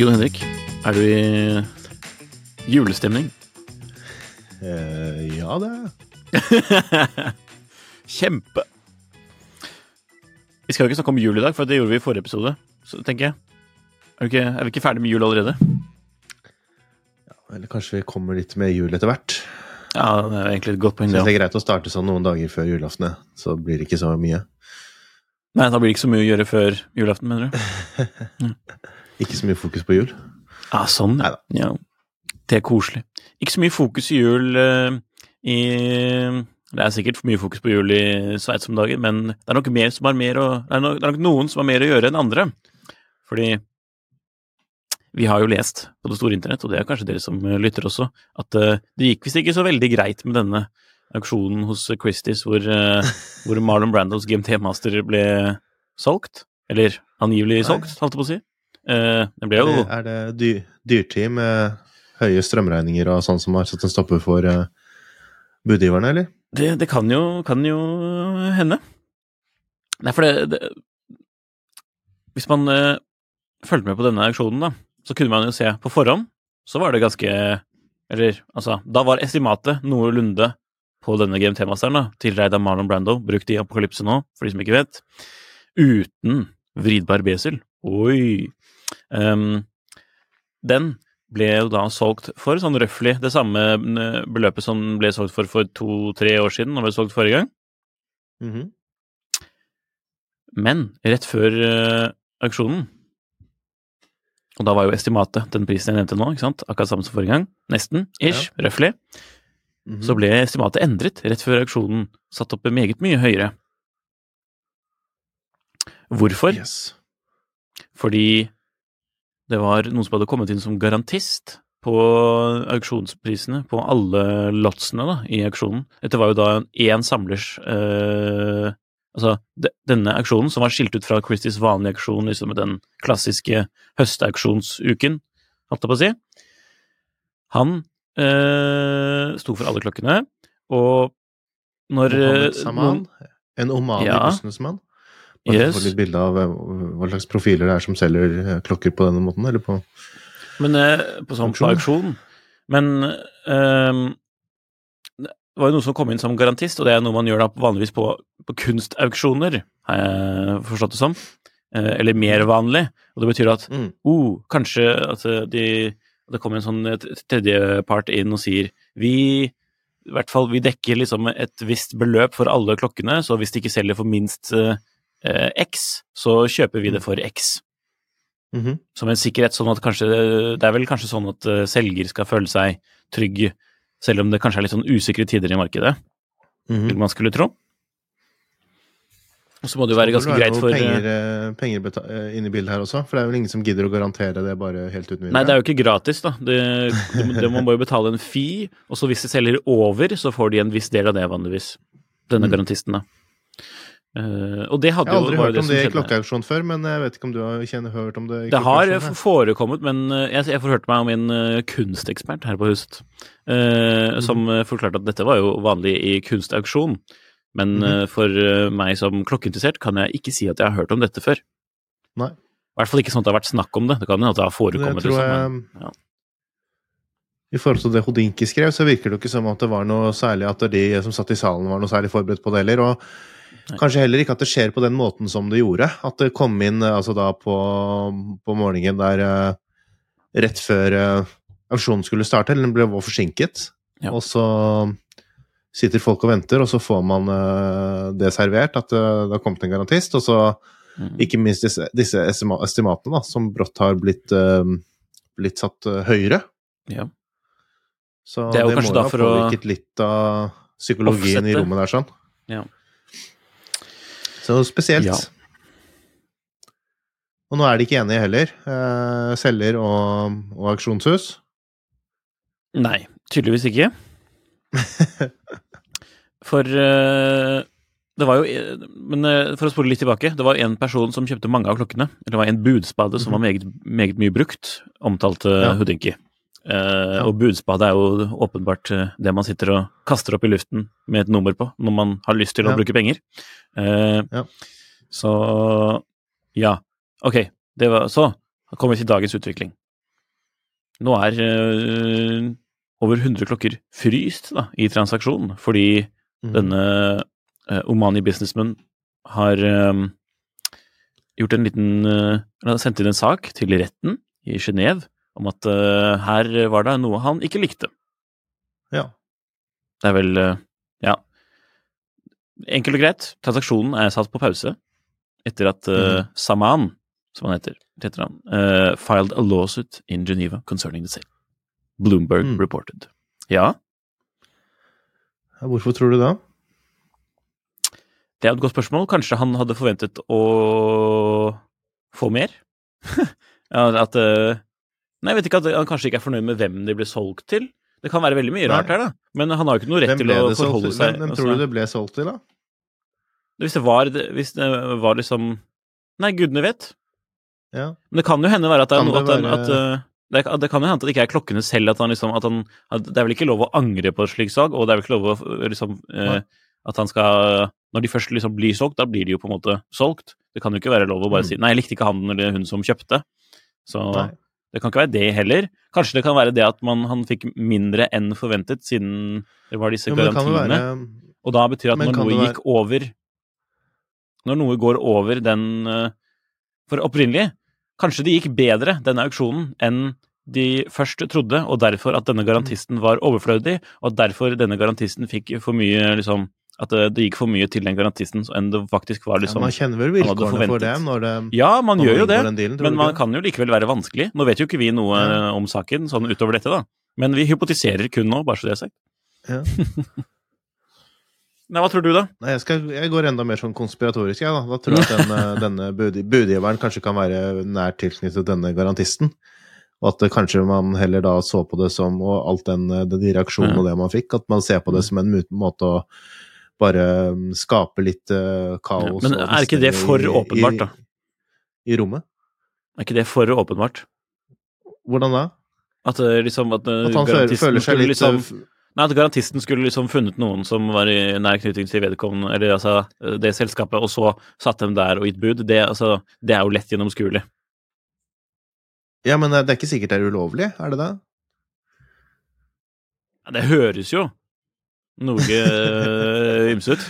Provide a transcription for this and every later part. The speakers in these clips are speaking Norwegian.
Jon Henrik, er du i julestemning? Uh, ja, det er jeg. Kjempe! Vi skal jo ikke snakke om jul i dag, for det gjorde vi i forrige episode. Så tenker jeg Er, vi ikke, er vi ikke ferdig med jul allerede? Eller kanskje vi kommer litt med jul etter hvert. Ja, det er egentlig et godt poeng, Så det er greit å starte sånn noen dager før julaften, så blir det ikke så mye. Nei, da blir det ikke så mye å gjøre før julaften, mener du? Ikke så mye fokus på jul. Ja, sånn. Neida. Ja. Det er koselig. Ikke så mye fokus i jul uh, i Det er sikkert for mye fokus på jul i Sveits om dagen, men det er nok mer som har mer å Det er nok, det er nok noen som har mer å gjøre enn andre. Fordi vi har jo lest på det store internett, og det er kanskje dere som lytter også, at eh, det gikk visst ikke så veldig greit med denne auksjonen hos Christies hvor, eh, hvor Marlon Brandos GMT-master ble solgt. Eller angivelig solgt, holdt jeg på å si. Eh, det ble jo Er det, er det dy dyrtid med høye strømregninger og sånn som har satt en stopper for uh, budgiverne, eller? Det, det kan, jo, kan jo hende. Nei, for det, det Hvis man uh, fulgte med på denne auksjonen, da, så kunne man jo se på forhånd, så var det ganske Eller altså, da var estimatet noenlunde på denne GMT-masteren, da, tilreid av Marlon Brando, brukt i Apokalypse nå, for de som ikke vet, uten vridbar besel. Oi! Ehm, den ble jo da solgt for sånn røftlig det samme eh, beløpet som ble solgt for for to-tre år siden, og ble solgt forrige gang. Mhm. Men rett før uh, auksjonen, og da var jo estimatet den prisen jeg nevnte nå, ikke sant, akkurat samme som forrige gang, nesten, ish, røftlig, Mhm. så ble estimatet endret rett før auksjonen, satt opp meget mye høyere. Hvorfor? Yes. Fordi det var noen som hadde kommet inn som garantist på auksjonsprisene på alle lotsene da, i auksjonen. Dette var jo da én samlers eh, Altså, de, denne auksjonen, som var skilt ut fra Christies vanlige auksjon, liksom den klassiske høstauksjonsuken, holdt jeg på å si, han eh, sto for alle klokkene, og når eh, Mohammed Saman, en Omani Ja. businessman. Yes. få litt bilde av eh, hva slags profiler det er som selger eh, klokker på denne måten, eller på Men eh, på sånn på auksjon. Men um, det var jo noe som kom inn som garantist, og det er noe man gjør da vanligvis på, på kunstauksjoner, har jeg forstått det som. Eller mer vanlig. Og det betyr at Mm. oh, kanskje at de Det kommer en sånn tredjepart inn og sier vi i hvert fall, vi dekker liksom et visst beløp for alle klokkene, så hvis de ikke selger for minst eh, X, så kjøper vi det for X Mhm. som en sikkerhet, sånn at kanskje Det er vel kanskje sånn at eh, selger skal føle seg trygg, selv om det kanskje er litt sånn usikre tider i markedet, Mhm. vil man skulle tro. Og så må det jo være ganske greit for penger, eh, penger inn i bildet her også, for det er vel ingen som gidder å garantere det bare helt uten videre? Nei, det er jo ikke gratis, da. Det, det, det, man må jo betale en fee, og så hvis de selger over, så får de en viss del av det, vanligvis. Denne Mm. garantisten, da. Eh, og det hadde Jeg har aldri jo hørt om det i klokkeauksjon før, men jeg vet ikke om du har kjenner, hørt om det i Det har forekommet, men eh, jeg, jeg forhørte meg om en eh, kunstekspert her på huset, uh, mm. som eh, forklarte at dette var jo vanlig i kunstauksjon. Men mm. for meg som klokkeinteressert kan jeg ikke si at jeg har hørt om dette før. Nei. I hvert fall ikke sånn at det har vært snakk om det. Det kan hende at det har forekommet. tror liksom, jeg men, ja. I forhold til det Hodinki skrev, så virker det jo ikke som at det var noe særlig at de som satt i salen, var noe særlig forberedt på det heller. Og kanskje heller ikke at det skjer på den måten som det gjorde. At det kom inn eh, altså da på, på morgenen der eh, rett før eh, aksjonen skulle starte, eller den ble forsinket. Ja. Og så sitter folk og venter, og så får man det servert, at det har kommet en garantist. Og så Mm. ikke minst disse, disse estimatene, da, som brått har blitt, blitt satt høyere. Ja. Så Det det, må ha påvirket å litt av psykologien i rommet der, sånn. Ja. Så spesielt. Ja. Og nå er de ikke enige heller, eh, selger og, og auksjonshus. Nei, tydeligvis ikke. For eh, det var jo Men eh, for å spole litt tilbake, det var en person som kjøpte mange av klokkene. Eller det var en budspade som var meget, meget mye brukt, omtalte Ja. Houdinki. Eh, Og budspade er jo åpenbart eh, det man sitter og kaster opp i luften med et nummer på når man har lyst til å Ja. bruke penger. Uh, Ja. Så ja. Ok, det var så. Kommer vi til dagens utvikling. Nå er uh, over 100 klokker fryst da, i transaksjonen, fordi mm. denne Omani businessman har gjort en liten sendt inn en sak til retten i Genéve om at uh, her var det noe han ikke likte. Ja. Det er vel uh, Ja. Enkelt og greit, transaksjonen er satt på pause etter at eh, Saman, som han heter, heter han, filed a lawsuit in Geneva concerning the sale. Bloomberg Mm. reported. Ja, Hvorfor tror du det? det er et godt spørsmål. Kanskje han hadde forventet å få mer? at eh, Nei, jeg vet ikke at han kanskje ikke er fornøyd med hvem de ble solgt til. Det kan være veldig mye Nei. rart her, da. Men han har jo ikke noe rett til å forholde seg Hvem, hvem altså- tror du det ble solgt til, da? Hvis det var, hvis det var liksom Nei, gudene vet. Ja. Men det kan jo hende være at det er noe at, være- at uh, det, det kan jo hende at det ikke er klokkene selv at han liksom at han, at Det er vel ikke lov å angre på et slikt salg, og det er vel ikke lov å liksom eh, At han skal Når de først liksom blir solgt, da blir de jo på en måte solgt. Det kan jo ikke være lov å bare Mm. si Nei, jeg likte ikke han eller hun som kjøpte. Så Nei. Det kan ikke være det heller. Kanskje det kan være det at man, han fikk mindre enn forventet, siden det var disse Jo, garantiene. være Og da betyr det at når noe være- gikk over Når noe går over den eh, For opprinnelig Kanskje det gikk bedre, denne auksjonen, enn de først trodde, og derfor at denne garantisten var overflødig, og at derfor denne garantisten fikk for mye liksom At det, det gikk for mye til den garantisten enn det faktisk var, liksom, ja. Man kjenner vel vilkårene for det når det Ja, man gjør jo det, dealen, men man kan jo likevel være vanskelig. Nå vet jo ikke vi noe Ja. eh, om saken sånn utover dette, da. Men vi hypotiserer kun nå, bare så det er sagt. Ja. Nei, hva tror du, da? Nei, jeg, skal, jeg går enda mer sånn konspiratorisk, jeg, da. Da tror jeg at den, eh, denne budgiveren kanskje kan være nært tilknyttet denne garantisten. Og at kanskje man heller da så på det som Og alt den, den reaksjonen og det man fikk, at man ser på det som en måte å bare mm, skape litt eh, kaos Ja, men er ikke det for i- åpenbart, da? I, I rommet? Er ikke det for åpenbart? Hvordan da? At, eh, liksom, at, eh, At han føler, seg skulle litt liksom, Nei, at garantisten skulle liksom funnet noen som var i nær knytning til vedkommende, eller altså det selskapet, og så satt dem der og gitt bud. Det, altså, det er jo lett gjennomskuelig. Ja, men det er ikke sikkert det er ulovlig, er det det? Ja, Det høres jo noe eh, ymse ut.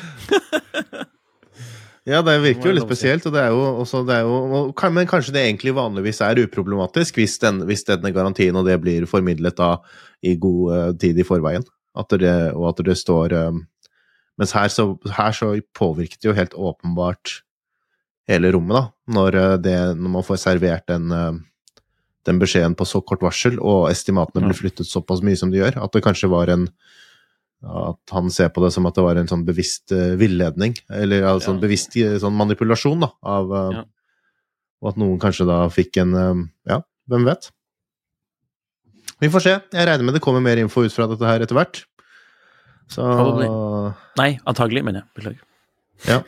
Ja, det virker jo litt spesielt, og det er jo også det er jo, og Men kanskje det egentlig vanligvis er uproblematisk hvis, den, hvis denne garantien og det blir formidlet da i god eh, tid i forveien, at det, og at det står eh, Mens her så, her så påvirket det jo helt åpenbart hele rommet, da, når, det, når man får servert den, den beskjeden på så kort varsel, og estimatene blir flyttet såpass mye som de gjør, at det kanskje var en at han ser på det som at det var en sånn bevisst eh, villedning, eller altså en bevisst eh, sånn manipulasjon, da, av eh, Ja. Og at noen kanskje da fikk en Ja, hvem vet? Vi får se. Jeg regner med det kommer mer info ut fra dette her etter hvert. Så Probably. Nei, antagelig, mener jeg. Beklager. Ja.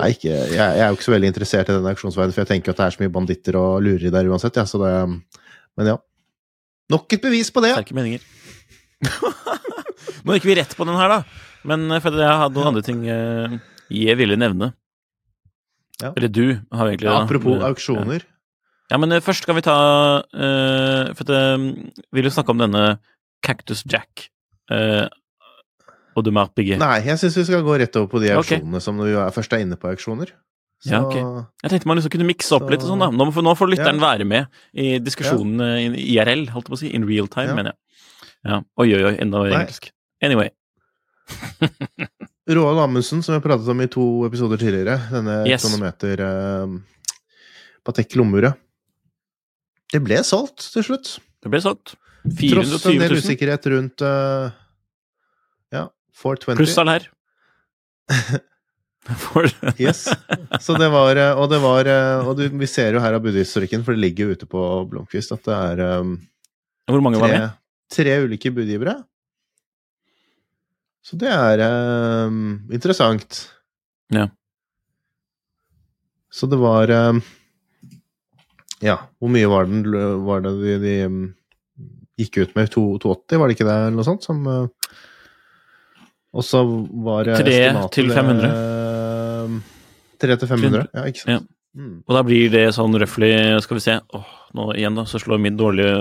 Nei, ikke, jeg, jeg er jo ikke så veldig interessert i den auksjonsverdenen, for jeg tenker at det er så mye banditter og lureri der uansett, ja, så det Men ja. Nok et bevis på det! Sterke meninger. Nå gikk vi rett på den her, da. Men eh, for jeg hadde noen andre ting eh, jeg ville nevne. Ja. Eller du har egentlig Ja, apropos da. auksjoner. Ja, men eh, først skal vi ta eh, For at, eh, vil jo snakke om denne Cactus Jack uh, og Dumar Pigge. Nei, jeg syns vi skal gå rett over på de auksjonene auksjonene som når vi er først er inne på auksjoner. Så, Ja, ok. Jeg tenkte man liksom kunne mikse opp Så- litt og sånn, da. Nå, får- nå får lytteren Ja. være med i diskusjonen ja. i IRL, holdt jeg på å si. In real time, Ja. mener jeg. Ja. Oi, oi, oi, enda Nei. engelsk. Anyway. Roald Amundsen, som vi har pratet om i to episoder tidligere, denne Yes. tonometer uh, Patek Lommure Det ble solgt til slutt. Det ble solgt. Tross en del usikkerhet rundt uh, Ja, 420. pluss den her. Yes. Så det var eh, Og det var Og du, vi ser jo her av budhistorikken, for det ligger jo ute på Blomkvist, at det er um, Hvor mange var tre, med? Tre ulike budgivere. Så det er eh, interessant. Ja. Så det var eh, Ja, hvor mye var, den, var det de, de um, gikk ut med? 280, var det ikke det, eller noe sånt? Som, eh, og så var eh, Tre estimatet til 500. eh, Tre til 500, ja, ikke sant. Ja. Mm. Og da blir det sånn røftlig Skal vi se Åh, nå igjen, da, så slår min dårlige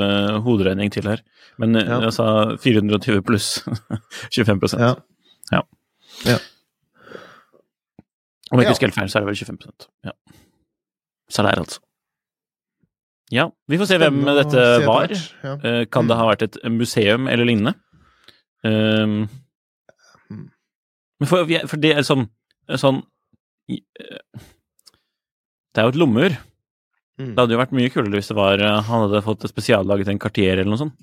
hoderegning til her. Men eh, Ja. jeg sa 420 pluss 25 Ja. Ja. Ja. Om jeg ikke husker helt feil, så er det vel 25% Ja. Salær, altså. Ja, vi får se hvem dette var. Eh, Kan det ha vært et museum eller lignende? Um, Mm. men for, for det er sånn, sånn eh, Det er jo et lommeur. Mm. Det hadde jo vært mye kulere hvis det var eh, han hadde fått spesiallaget en Cartier eller noe sånt.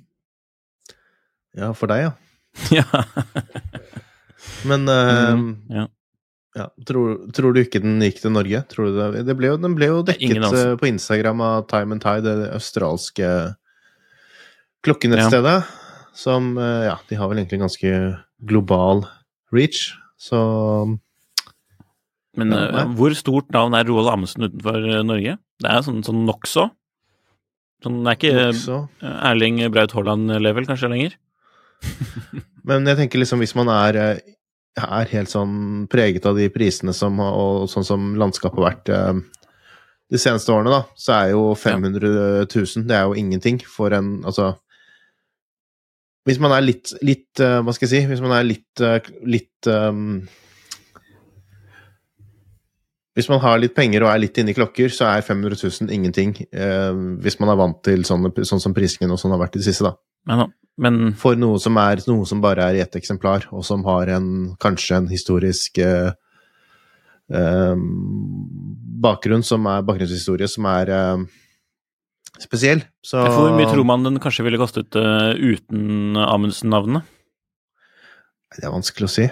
ja, for deg, ja. Men Mm, ja. ja, tror, tror du ikke den gikk til Norge? Tror du det? det ble jo, den ble jo dekket eh, på Instagram av Time and Tide, det australske klokkenettstedet. Som Ja, de har vel egentlig ganske global reach, så Men Ja, eh, hvor stort navn er Roald Amundsen utenfor eh, Norge? Det er sånn, sånn nokså. Sånn, det er ikke også eh, Erling Braut Haaland-level kanskje lenger? Men jeg tenker liksom hvis man er, er helt sånn preget av de prisene som og sånn som landskapet har vært de seneste årene, da, så er jo 500 000 det er jo ingenting for en Altså Hvis man er litt, litt Hva skal jeg si? Hvis man er litt, litt um, Hvis man har litt penger og er litt inne i klokker, så er 500 000 ingenting. eh, hvis man er vant til sånne, sånn som prisingen og sånn har vært i det siste, da Men, men for noe som er noe som bare er i ett eksemplar, og som har en kanskje en historisk eh, eh, bakgrunn som er bakgrunnshistorie som er eh, spesiell. Så hvor mye tror man den kanskje ville kostet uh, uten Amundsen-navnet? Det er vanskelig å si.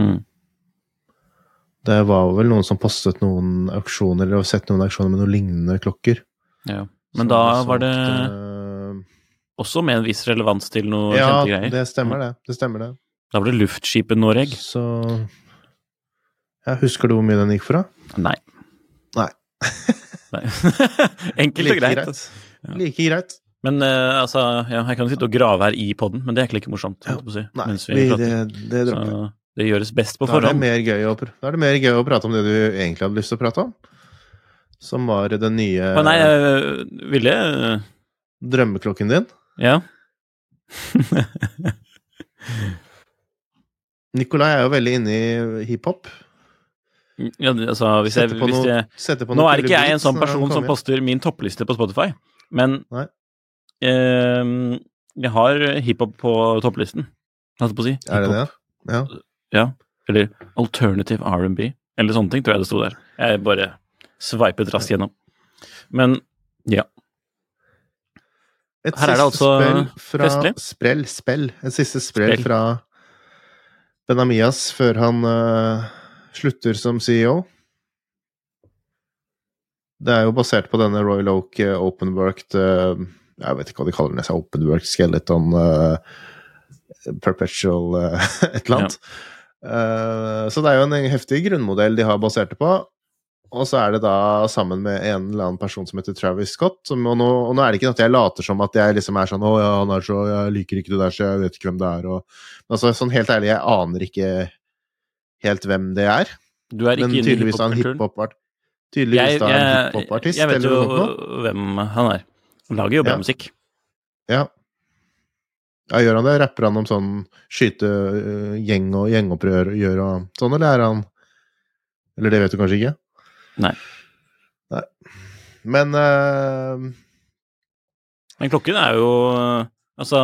Mm. Det var vel noen som postet noen auksjoner, eller sett noen auksjoner med noen lignende klokker. Ja. Men som da var det eh, også med en viss relevans til noen Ja, kjente greier. det stemmer det. Det stemmer det. Da var det luftskipet Noreg. Så ja, Husker du hvor mye den gikk for, da? Nei. Nei. Nei. Enkelt og greit. Like greit. Men uh, altså, ja, jeg kan sitte og grave her i poden, men det er ikke like morsomt. Ja. si, Nei, vi vi, det, det. Så det gjøres best på Da er, det mer gøy å, det mer gøy å prate om det du egentlig hadde lyst til å prate om. Som var den nye Å, nei, jeg ville eh, drømmeklokken din. Ja. Nikolai er jo veldig inne i hiphop. ja altså, hvis jeg, hvis noe- jeg Nå er ikke jeg en sånn person som poster min toppliste på Spotify, men eh, jeg har hiphop på topplisten, holdt jeg på å si. Er det det? Ja. Ja. Eller alternative R&B, eller sånne ting, tror jeg det sto der. Jeg bare sveipet raskt gjennom. Men ja. Et Her er det altså fra festlig. Sprell, spell. Et siste sprell Sprell. fra Benamias før han uh, slutter som CEO. Det er jo basert på denne Royal Oak Open openworked uh, Jeg vet ikke hva de kaller den, openworked skeleton eh, perpetual eh, et eller annet. Eh, så det er jo en heftig grunnmodell de har basert det på. Og så er det da sammen med en eller annen person som heter Travis Scott. Som, og, nå, og nå er det ikke at jeg later som at jeg liksom er sånn 'Å ja, han er så Jeg liker ikke det der, så jeg vet ikke hvem det er', og Altså, sånn helt ærlig, jeg aner ikke helt hvem det er. Du er ikke Men tydeligvis er han hiphop-kulturen. Tydeligvis Jeg, da en jeg, hiphopartist jeg vet jo hvem han er. Han lager jo bra Ja. musikk. Ja. Ja. Gjør han det? Rapper han om sånn skyte uh, gjeng og gjengopprør gjør og sånn, eller er han Eller det vet du kanskje ikke? Nei. Nei. Men uh... Men klokken er jo Altså,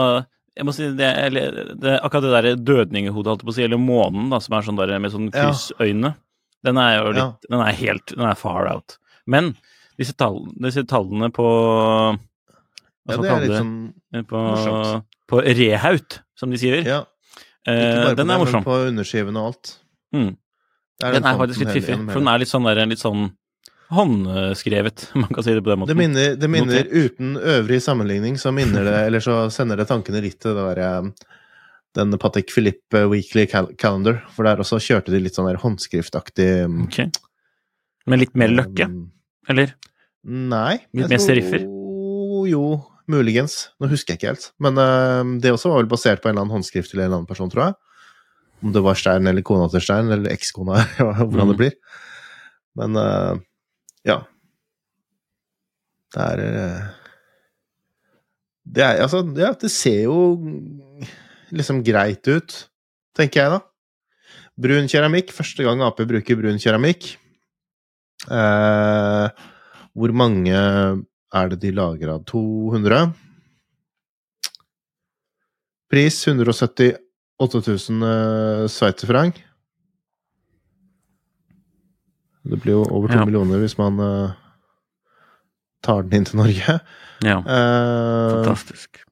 jeg må si det, eller, det Akkurat det der dødningehodet, holdt jeg på å si, eller månen, da, som er sånn der med sånn Ja. kryssøyne, den er jo litt Ja. Den er helt Den er far out. Men disse, tall, disse tallene på hva ja, skal det man er litt sånn? På. På rehaut, som de sier. Ja. Ikke eh, bare den er er Ikke morsom. på underskiven og alt. Mm. Er Den er faktisk litt fiffig, for den er litt sånn der, litt sånn håndskrevet, man kan si det på den måten. Det minner, det minner uten øvrig sammenligning, så minner det Eller så sender det tankene litt til det der, den Patek Philippe Weekly Calendar. For der også kjørte de litt sånn der håndskriftaktig okay. Ok. Med litt mer løkke, um, eller? Nei. Litt mer seriffer? seriffer? Jo, muligens. Nå husker jeg ikke helt. Men uh, det også var vel basert på en eller annen håndskrift til en eller annen person, tror jeg. Om det var Stein eller kona til Stein, eller ekskona, hvordan det Mm. blir. Men uh, ja. Det er uh, Det er altså Ja, det ser jo liksom greit ut, tenker jeg da. Brun keramikk. Første gang Ap bruker brun keramikk. Uh, hvor mange er det de lager av? 200? Pris 178 000 uh, sveitserfranc. Det blir jo over to Ja. millioner hvis man uh, tar den inn til Norge. Ja. Uh, Fantastisk.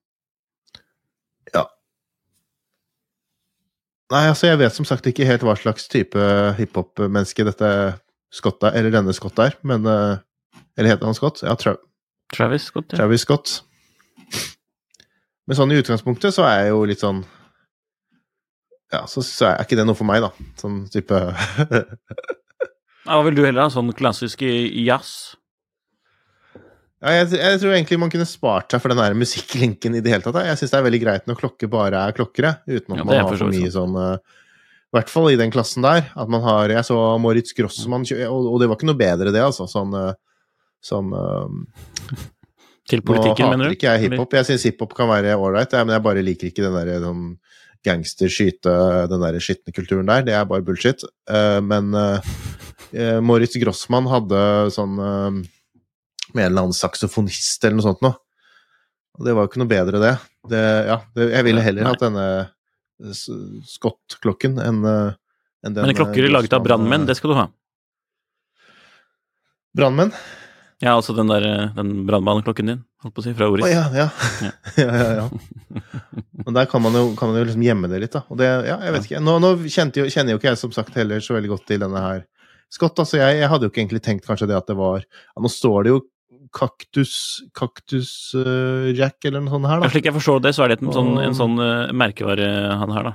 Nei, altså, jeg vet som sagt ikke helt hva slags type hiphop-menneske dette Scott er, eller denne Scott er, men uh, Eller heter han Scott? Ja, Tra Travis Scott, ja. Travis Scott. Men sånn i utgangspunktet så er jeg jo litt sånn Ja, så, så er ikke det noe for meg, da. Sånn type Hva vil du heller ha? Sånn klassisk jazz? Ja, jeg, jeg tror egentlig man kunne spart seg for den der musikklinken i det hele tatt. Jeg syns det er veldig greit når klokker bare er klokkere, uten at Ja, man har for mye sånn eh, I hvert fall i den klassen der. At man har Jeg så Moritz Grossmann, og, og det var ikke noe bedre, det, altså. Sånn, eh, uh, eh, Til Nå politikken, hater mener du? ikke jeg hiphop. Jeg syns hiphop kan være ålreit, men jeg bare liker ikke den der sånn gangster-skyte, den der skitne kulturen der. Det er bare bullshit. Uh, men eh, Moritz Grossmann hadde sånn eh, med en eller annen saksofonist eller noe sånt noe. Og det var jo ikke noe bedre, det. det ja, det, jeg ville heller hatt denne skottklokken enn en den Men klokker laget av brannmenn, det skal du ha. Brannmenn? Ja, altså den der den brannbaneklokken din, holdt på å si, fra Oris. Oh, ja, ja. Ja. ja, ja, ja. Der kan man jo, kan man jo liksom gjemme det litt, da. Og det, ja, jeg vet ikke. Nå, nå jo, kjenner jo ikke jeg som sagt heller så veldig godt til denne her Scott. Altså, jeg, jeg hadde jo ikke egentlig tenkt kanskje det at det var ja, Nå står det jo Kaktus Kaktus uh, Jack eller noe sånt her, Ja. Slik jeg forstår det, så er det en sånn, en sånn uh, merkevare han her, da.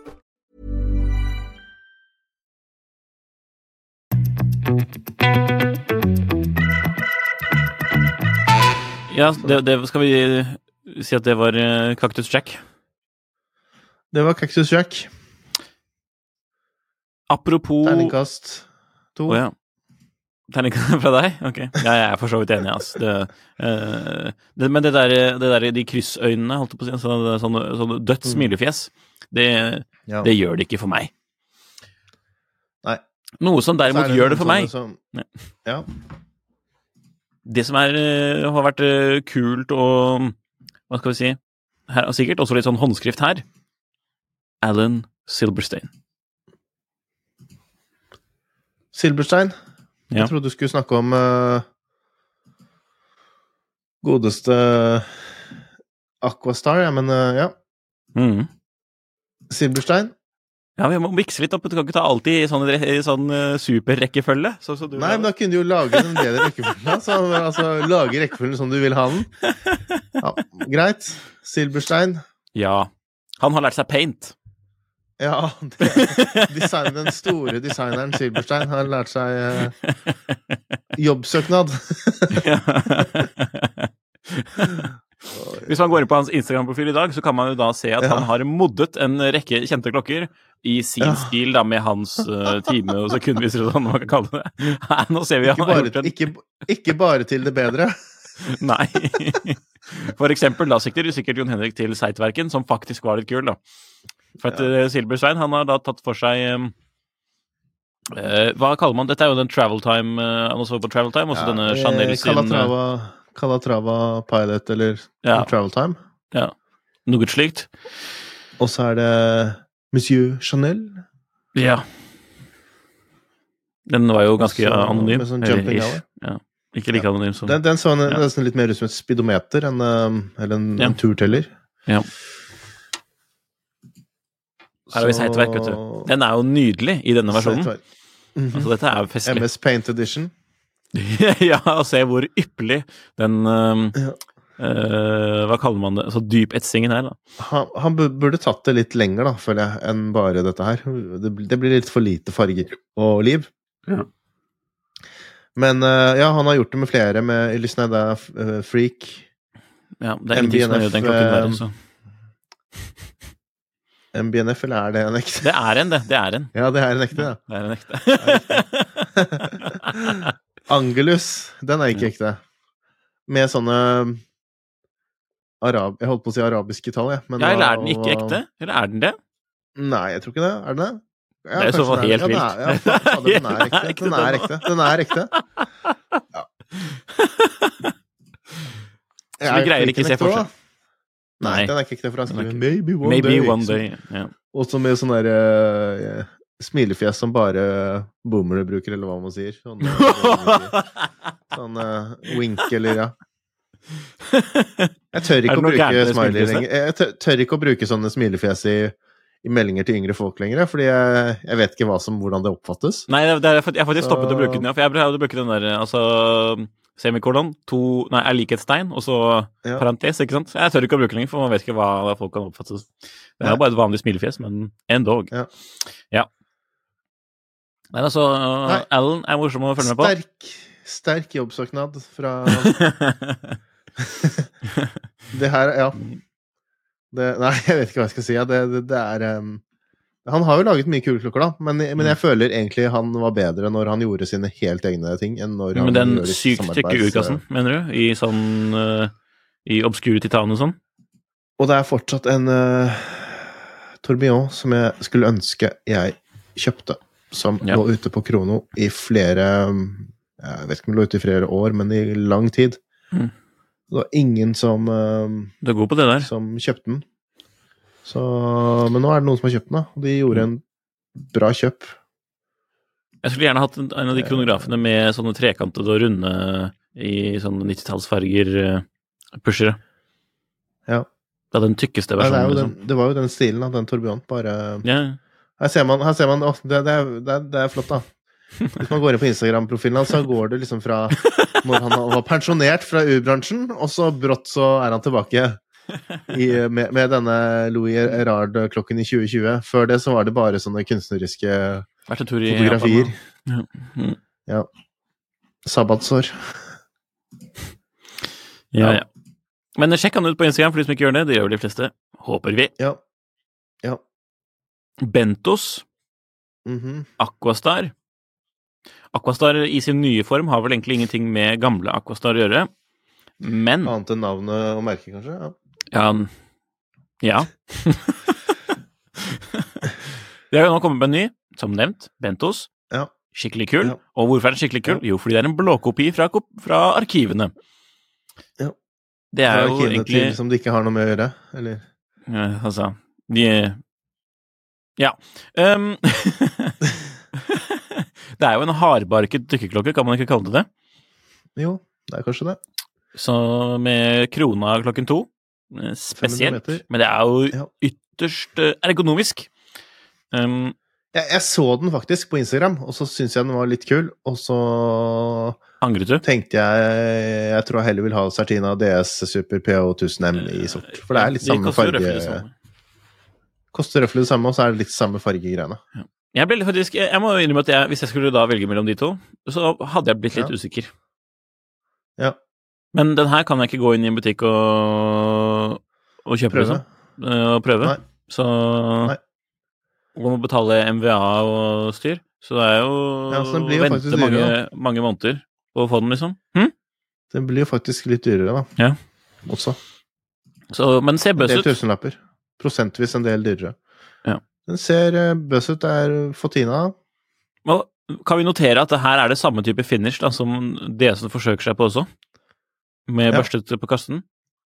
Ja, det, det skal vi si at det var Kaktus Cactus Jack. Det var Cactus Jack. Apropos Terningkast to. Å ja. Terningkast fra deg? Ok. Ja, jeg er for så vidt enig, altså. Det, uh, det, men det der, det der de kryssøynene, holdt jeg på å si, sånn, sånn, sånn dødt smilefjes, det, Ja. det gjør det ikke for meg. Noe som derimot det gjør det for meg. Ja. Som, ja. Det som er, eh, har vært eh, kult og Hva skal vi si her, og Sikkert også litt sånn håndskrift her. Alan Silberstein. Silberstein. Ja. Jeg trodde du skulle snakke om uh, godeste Aquastar, ja, men uh, ja. Mm. Silberstein. Ja, vi må mikse litt opp. Du kan ikke ta alltid i sånn, sånn eh, superrekkefølge. Så, så Nei, men da kunne du jo lage den bedre rekkefølgen. Så, altså, lage rekkefølgen som du vil ha den. Ja, greit. Silberstein. Ja. Han har lært seg paint. Ja, det, design, den store designeren Silberstein har lært seg eh, jobbsøknad. Hvis man går inn på hans Instagram-profil i dag, så kan man jo da se at Ja. han har moddet en rekke kjente klokker i sin Ja. stil, da, med hans uh, time- og sekundviser og sånn, man kan kalle det. Her, nå ser vi Ikke han har bare, ikke, ikke bare til det bedre. Nei. For eksempel, da sikter sikkert Jon Henrik til Seitverken, som faktisk var litt kul, da. For at eh, Silberstein, han har da tatt for seg um, uh, Hva kaller man Dette er jo den Travel Time, eh, han også på Travel Time, også denne eh, Chanel sin Calatrava, Calatrava Pilot eller Ja. Travel Time. Ja, noe slikt. Og så er det Monsieur Chanel. Ja. Den var jo ganske så, anonym. sånn jumping ish. Ja. Ikke like anonym som Den, den så Ja. nesten litt mer ut som et speedometer enn eh, eller en, Ja. en turteller. Ja. Her har vi Seitverk, vet du. Den er jo nydelig i denne versjonen. Mm -hmm. Altså, dette er jo festlig. MS Paint Edition. ja, og se hvor ypperlig den eh, Ja. Uh, Hva kaller man det? Altså dypetsingen her, da. Han, han burde tatt det litt lenger, da, føler jeg, enn bare dette her. Det, det blir litt for lite farger og liv. Ja. Men uh, ja, han har gjort det med flere, med Lysneda uh, Freak. Ja, det er ingenting som gjør den klokken der også. så. MBNF, eller er det en ekte? Det er en, det. Det er en. Ja, det er en ekte, ja. Det er en ekte. Angelus, den er ikke ekte. Med sånne arab... Jeg holdt på å si arabiske tall, jeg. Men ja, eller er den ikke ekte? Eller er den det? Nei, jeg tror ikke det. Er den det? Ja, Det er i så fall helt Ja, den er, ja, ekte. Den er ekte. Den er ekte. Ja. Så vi greier ikke å se forskjell. Nei, den er ikke ekte, for han er skriver 'maybe one Maybe day'. one day. Ja. Også med sånn der eh, smilefjes som bare boomere bruker, eller hva man sier. Sånn, eh, sånn uh, wink eller ja. Jeg tør ikke å bruke smiley lenger. Jeg tør, tør ikke å bruke sånne smilefjes i, i meldinger til yngre folk lenger, fordi jeg, jeg vet ikke som, hvordan det oppfattes. Nei, det er, jeg har faktisk stoppet å bruke den, ja. For jeg pleide å bruke den der, altså Semikolon, to Nei, er likhetstegn, og så Ja. parentes, ikke sant? Jeg tør ikke å bruke den lenger, for man vet ikke hva folk kan oppfattes. Det er jo bare et vanlig smilefjes, men endog. Ja. ja. Nei, altså, Nei. Alan er morsom å følge med på. Sterk, sterk jobbsøknad fra Det her, ja. Det, nei, jeg vet ikke hva jeg skal si. Det, det, det er um, Han har jo laget mye kule klokker, da, men, men jeg føler egentlig han var bedre når han gjorde sine helt egne ting, enn når han Men den sykt tykke utkassen, urkassen, mener du? I sånn uh, I obskure titan og sånn? Og det er fortsatt en uh, tourbillon som jeg skulle ønske jeg kjøpte, som Ja. lå ute på Krono i flere Jeg vet ikke om det lå ute i flere år, men i lang tid. Mm. Det var ingen som det der. som kjøpte den. Så, men nå er det noen som har kjøpt den, da. Og de gjorde en bra kjøp. Jeg skulle gjerne hatt en, av de kronografene med sånne trekantede og runde i sånne 90-tallsfarger uh, pushere. Ja. Det er den tykkeste Nei, det, er versjonen. den, Liksom. det var jo den stilen, da. Den Torbjørn, Bare Ja. Her ser man, her ser man å, det, det, er, det, er, det er flott, da. Hvis man går inn på Instagram-profilen hans, så går det liksom fra når han var pensjonert fra urbransjen, og så brått så er han tilbake i, med, med denne Louis Erard-klokken i 2020. Før det så var det bare sånne kunstneriske fotografier. Mm. Ja. Sabbatsår. Ja, ja. Men sjekk han ut på Instagram for de som ikke gjør det. Det gjør vel de fleste. Håper vi. Ja. Ja. Bentos, Mhm. Aquastar. Aquastar i sin nye form har vel egentlig ingenting med gamle Aquastar å gjøre. Men Annet enn navnet og merket, kanskje? Ja. Ja. ja. Det har jo nå kommet med en ny, som nevnt, Bentos. Ja. skikkelig kul. Ja. Og hvorfor er den skikkelig kul? Jo, fordi det er en blåkopi fra, fra arkivene. Ja. Det er jo egentlig til som det ikke har noe med å gjøre, eller? Ja, altså De Ja. Um, det er jo en hardbarket dykkerklokke, kan man ikke kalle det det? Jo, det er kanskje det. Så med krona klokken to. eh, 500 Spesielt. Men det er jo Ja. ytterst eh, ergonomisk. Um, Jeg, jeg så den faktisk på Instagram, og så syntes jeg den var litt kul, og så angret du? tenkte jeg Jeg tror jeg heller vil ha Certina DS Super PO 1000M i sort. For det er litt samme farge. Koster røftlig det samme, og så er det litt samme fargegreiene. Jeg, ble faktisk, jeg må innrømme at jeg, hvis jeg skulle da velge mellom de to, så hadde jeg blitt litt Ja. usikker. Ja. Men den her kan jeg ikke gå inn i en butikk og, og kjøpe, Prøve. liksom. Eh, Og prøve. Nei. Så Nei. Og må betale MVA og styr. Så det er jo Ja, jo vente mange, dyrere, mange måneder på å få den, liksom. Hm? Den blir jo faktisk litt dyrere, da. Ja. Også. Så, men ser En ut. Det er tusenlapper. Prosentvis en del dyrere. Ja. Den ser uh, bøss ut. Det er Fotina. Og kan vi notere at det her er det samme type finish da, som DS-en forsøker seg på også? Med Ja. børstet på kassen?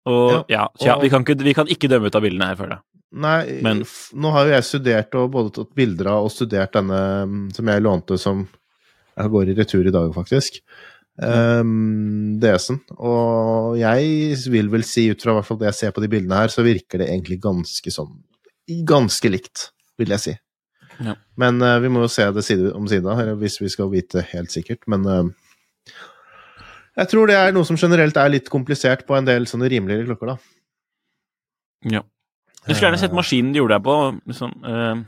Og ja, ja Og- vi, kan ikke, vi kan ikke dømme ut av bildene her, føler jeg. Nei, Men- nå har jo jeg studert og både tatt bilder av og studert denne mm, som jeg lånte som Jeg går i retur i dag, faktisk. Um, DS-en. Og jeg vil vel si, ut fra hvert fall det jeg ser på de bildene her, så virker det egentlig ganske sånn Ganske likt, vil jeg si. Ja. Men uh, vi må jo se det side om side, eller hvis vi skal vite helt sikkert. Men uh, jeg tror det er noe som generelt er litt komplisert på en del sånne rimeligere klokker, da. Ja. Jeg skulle gjerne sett maskinen de gjorde deg på. Liksom, uh,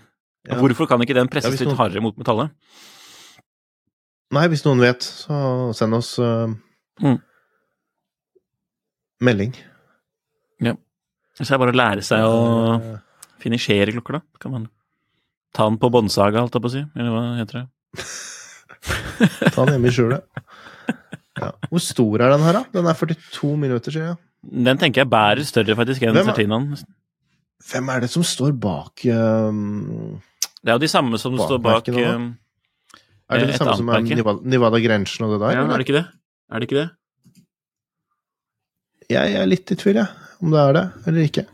Ja. Hvorfor kan ikke den presses ja, litt hardere mot metallet? Nei, hvis noen vet, så send oss uh, Mm. melding. Så er det bare å lære seg å Eh, finisjere klokker, da. Kan man ta den på båndsaga, holdt jeg på å si. Eller hva heter det? Ta den hjemme i skjulet. Ja. Hvor stor er den her, da? Den er 42 minutter, sier jeg. Den tenker jeg bærer større faktisk enn er- Hvem er det som står bak um, Det er jo de samme som står bak eh, Er det det samme som Nevada, Grenchen og det der? Ja, er det ikke det? Er det ikke det? Jeg er litt i tvil, jeg. Om det er det eller ikke.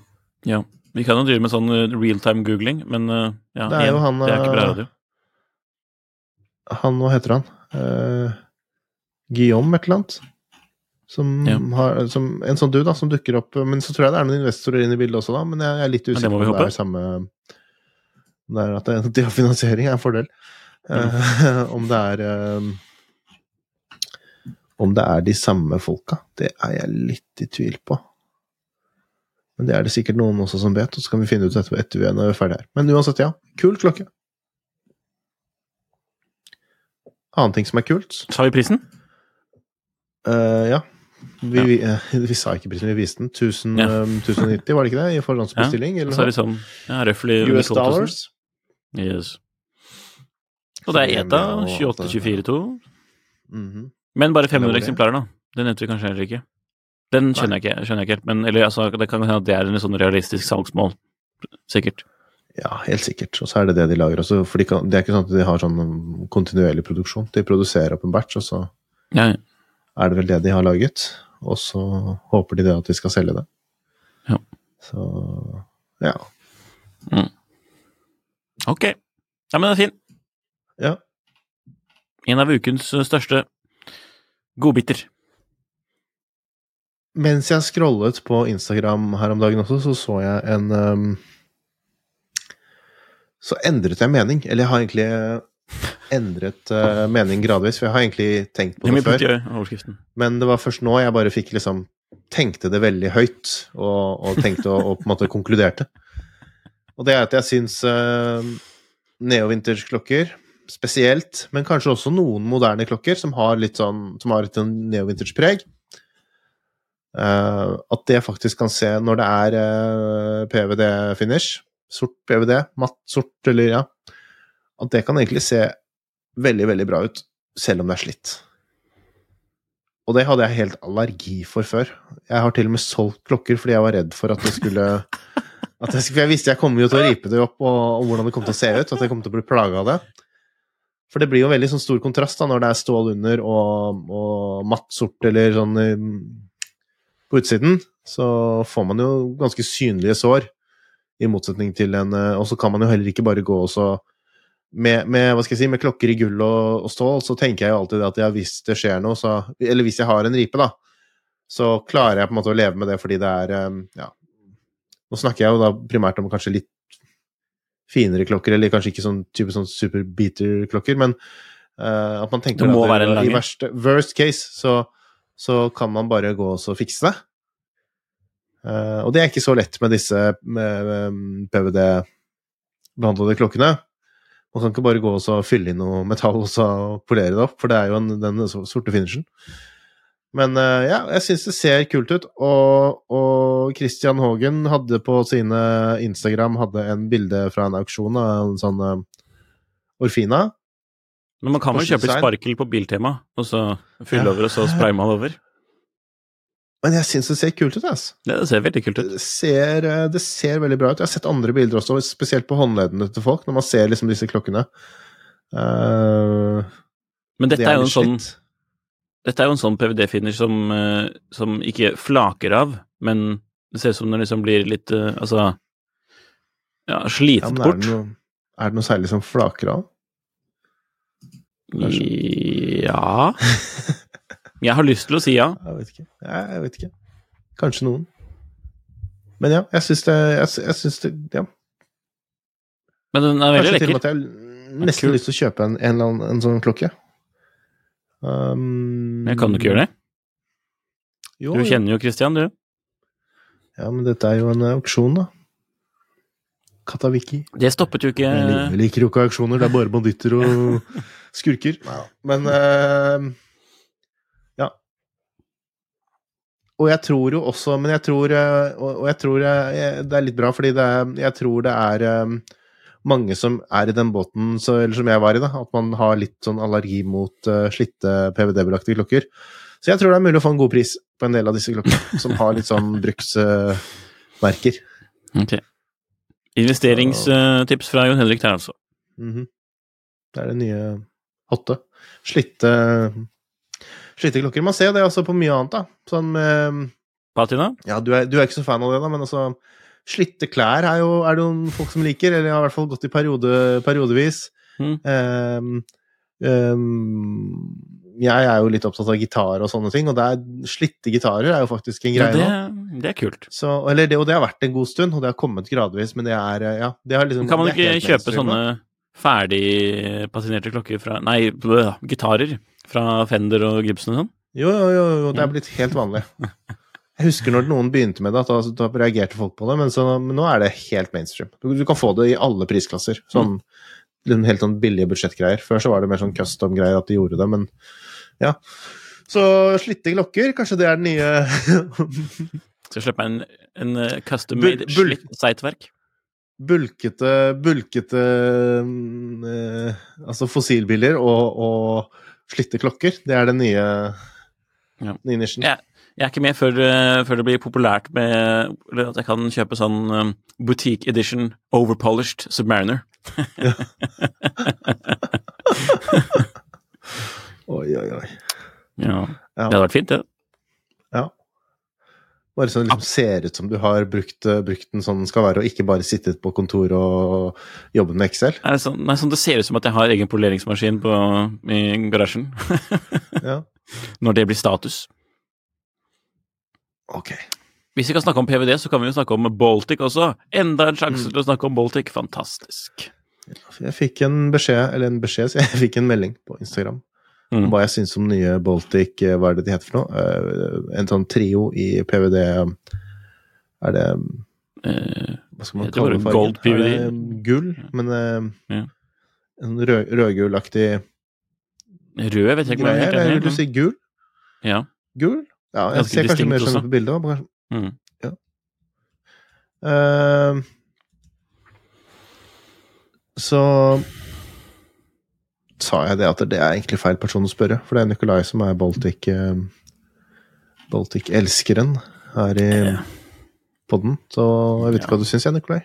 Ja. Vi kan jo drive med sånn eh, realtime googling, men eh, ja, Det er jo han, det er ikke bra eh, radio. Han, hva heter han? Uh, Guillaume et eller annet? Som Ja. har, som, en sånn dude da, som dukker opp Men så tror jeg det er noen investorer inne i bildet også, da. Men jeg er litt usikker på om det er samme det er At det, de har finansiering, er en fordel. Eh, om det er eh, Om det er de samme folka, det er jeg litt i tvil på. Men det er det sikkert noen også som vet, og så kan vi finne ut etterpå etter vi er ferdig her. Men uansett, ja. Kul klokke. Annen ting som er kult Sa vi prisen? Uh, ja. Vi, Ja. vi, eh, vi sa ikke prisen, vi viste den. 1000, Ja. um, 1090, var det ikke det? I forhåndsbestilling? Ja, så er det sånn ja, US dollars? Yes. Og det er ETA EMA og alt det der. 28-24-2. Mhm. Men bare 500 Det var det. eksemplarer, da. Den nevnte vi kanskje heller ikke. Den skjønner jeg ikke, skjønner jeg ikke helt. Men eller, altså, det kan hende at det er en sånn realistisk salgsmål. Sikkert. Ja, helt sikkert. Og så er det det de lager også. For de kan, det er ikke sånn at de har sånn kontinuerlig produksjon. De produserer opp en batch, og så Ja, ja. er det vel det de har laget. Og så håper de det at de skal selge det. Ja. Så ja. Ok. Ja, men det er fin. Ja. En av ukens eh, største godbiter. Mens jeg scrollet på Instagram her om dagen også, så så jeg en um, Så endret jeg mening. Eller jeg har egentlig endret uh, mening gradvis, for jeg har egentlig tenkt på Det det før. Men det var først nå jeg bare fikk liksom Tenkte det veldig høyt, og, og tenkte og, og på en måte konkluderte. Og det er at jeg syns uh, neo-vintage-klokker spesielt, men kanskje også noen moderne klokker som har litt sånn Som har et sånn neo-vintage-preg. Uh, at det faktisk kan se, når det er uh, PVD-finish, sort PVD, matt sort, eller ja At det kan egentlig se veldig, veldig bra ut, selv om det er slitt. Og det hadde jeg helt allergi for før. Jeg har til og med solgt klokker fordi jeg var redd for at det skulle at jeg, For jeg visste jeg kom jo til å ripe det opp, og, og hvordan det kom til å se ut. At jeg kom til å bli plaga av det. For det blir jo veldig sånn stor kontrast da, når det er stål under og, og matt sort eller sånn eh, på utsiden. Så får man jo ganske synlige sår, i motsetning til en eh, Og så kan man jo heller ikke bare gå og så med, med, hva skal jeg si, med klokker i gull og, og, stål, så tenker jeg jo alltid at ja, hvis det skjer noe, så Eller hvis jeg har en ripe, da, så klarer jeg på en måte å leve med det fordi det er eh, Ja. Nå snakker jeg jo da primært om kanskje litt finere klokker, eller kanskje ikke sånn type sånn super beater-klokker, men uh, at man tenker at det, i verste, worst case så, så, kan man bare gå og fikse det. Uh, og det er ikke så lett med disse PVD-behandlede klokkene. Man kan ikke bare gå og fylle inn noe metall og så polere det opp, for det er jo en, den sorte finishen. Men uh, ja, jeg syns det ser kult ut. Og, og Christian Haagen hadde på sine Instagram hadde en bilde fra en auksjon av en sånn uh, Orfina. Men man kan vel kjøpe sparkel på Biltema, og så fylle ja. over, og så spraye man over? Men jeg syns det ser kult ut, altså. Ja, det ser veldig kult ut. Det ser, eh, det ser, veldig bra ut. Jeg har sett andre bilder også, spesielt på håndleddene til folk, når man ser liksom disse klokkene. Uh, Men dette det er jo en sånn dette er jo en sånn PVD-finish som, uh, som, ikke flaker av, men det ser ut som den liksom blir litt uh, Altså ja, slitet ja, bort. Er det, noe, er det, noe, særlig som flaker av? Kanskje? Ja Jeg har lyst til å si ja. Jeg vet ikke. Jeg vet ikke. Kanskje noen. Men ja, jeg syns det Jeg, syns det Ja. Men den er veldig lekker. Kanskje til og med at jeg har nesten lyst til å kjøpe en, en, en, en sånn klokke. Um, jeg kan du ikke gjøre det? Jo, du kjenner jo Christian, du. Ja, men dette er jo en auksjon, da. Katawiki. Det stoppet jo ikke Jeg liker jo ikke auksjoner, det er bare banditter og skurker. Men uh, ja. Og jeg tror jo også Men jeg tror eh, Og jeg tror jeg, det er litt bra, fordi det er, jeg tror det er um, mange som er i den båten, så, eller som jeg var i, da, at man har litt sånn allergi mot uh, slitte PVD-belagte klokker. Så jeg tror det er mulig å få en god pris på en del av disse klokkene, som har litt sånn bruksmerker. Uh, ok. Investeringstips fra Jon Henrik der, altså. Mm -hmm. Det er det nye hotte. Slitte, slitte klokker. Man ser det altså på mye annet, da. Sånn med Patina? Ja, du er, du er, ikke så fan av det, da, men altså Slitte klær er, jo, er det noen folk som liker, eller har i hvert fall gått i periode, periodevis. Mm. Um, um, jeg er jo litt opptatt av gitar og sånne ting, og der, slitte gitarer er jo faktisk en greie ja, det, det, er kult. Så, eller det, og det har vært en god stund, og det har kommet gradvis, men det er ja, det har liksom, Kan man ikke kjøpe sånne ferdig patinerte klokker fra Nei, blø, gitarer fra Fender og Gibson og sånn? Jo, jo, jo, jo, det er blitt helt vanlig. Jeg husker når noen begynte med det, at da, da reagerte folk på det, men, så, men, nå er det helt mainstream. Du, du, kan få det i alle prisklasser. Sånn, mm. Helt sånn billige budsjettgreier. Før så var det mer sånn custom-greier at de gjorde det, men ja. Så slitte klokker, kanskje det er den nye Skal slippe en, en eh, custom-made bul siteverk? Bulkete, bulkete eh, Altså fossilbiler og, og slitte klokker. Det er den nye, ja. nye nisjen. Ja. Jeg er ikke med før, uh, før det blir populært med at jeg kan kjøpe sånn um, boutique edition overpolished Submariner. oi, oi, oi. Ja. Det hadde vært fint, det. Ja. Bare sånn liksom ser ut som du har brukt, uh, brukt den sånn den skal være, og ikke bare sittet på kontor og jobbet med Excel. Nei, sånn, nei, sånn det ser ut som at jeg har egen poleringsmaskin på, i garasjen. ja. Når det blir status. Ok. Hvis vi kan snakke om PVD, så kan vi jo snakke om Baltic også. Enda en sjanse mm. til å snakke om Baltic. Fantastisk. Jeg fikk en beskjed, eller en beskjed, så jeg fikk en melding på Instagram mm. hva jeg syns om nye Baltic eh, Hva er det de heter for noe? Eh, en sånn trio i PVD Er det eh, Hva skal man kalle det? Gold PVD? gull, men ja. en rød, rødgulaktig Rød vet jeg ikke hva det heter. Vil du si gul? Ja. Gul? Ja, jeg ser kanskje mer sånn på bildet. òg. Mm. Ja. Uh, så sa jeg det at det er egentlig feil person å spørre, for det er Nikolai som er Baltic uh, Baltic-elskeren her i ja. podden. Så jeg vet ikke ja. hva du syns, jeg, Nikolai?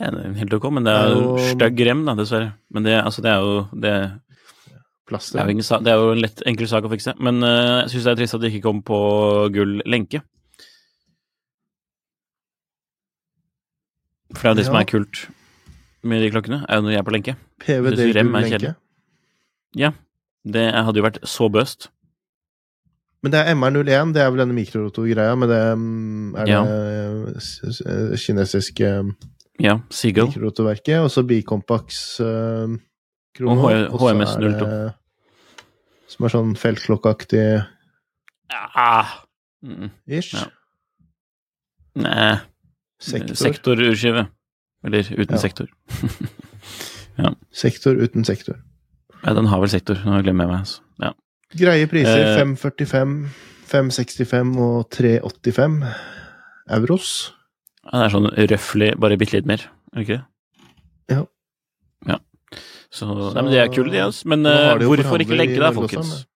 Ja, det er helt ok, men det er jo stygg rem, da, dessverre. Men det, altså, det er jo det, plass Det til sa- det er jo en lett, enkel sak å fikse. Men eh, jeg syns det er trist at det ikke kom på gull lenke. For det er jo det som er kult med de klokkene, er jo når de er på lenke. PVD gulllenke. kjedelig. Ja. Det hadde jo vært så bøst. Men det er MR01, det er vel denne mikrorotor-greia med det mm, Er det Ja. eh, s- eh, kinesiske Ja, Seagull. mikrorotorverket? Og så Bicompax uh, krono. Og HMS er det- Som er sånn feltklokkeaktig ja. Mm. ish. Ja. Nei. Sektor. Sektorurskive. Eller uten Ja. sektor. Sektor uten sektor. Ja, den har vel sektor, nå glemmer jeg meg. Altså. Ja. Greie priser. Eh. 545, 565 og 385 euros. Ja, Det er sånn røftlig, bare bitte litt mer, er det ikke det? Ja. Ja. Så, Så- nei, men det er kult, det, Yes. Men Nå eh, de hvorfor ikke legge deg, også, folkens?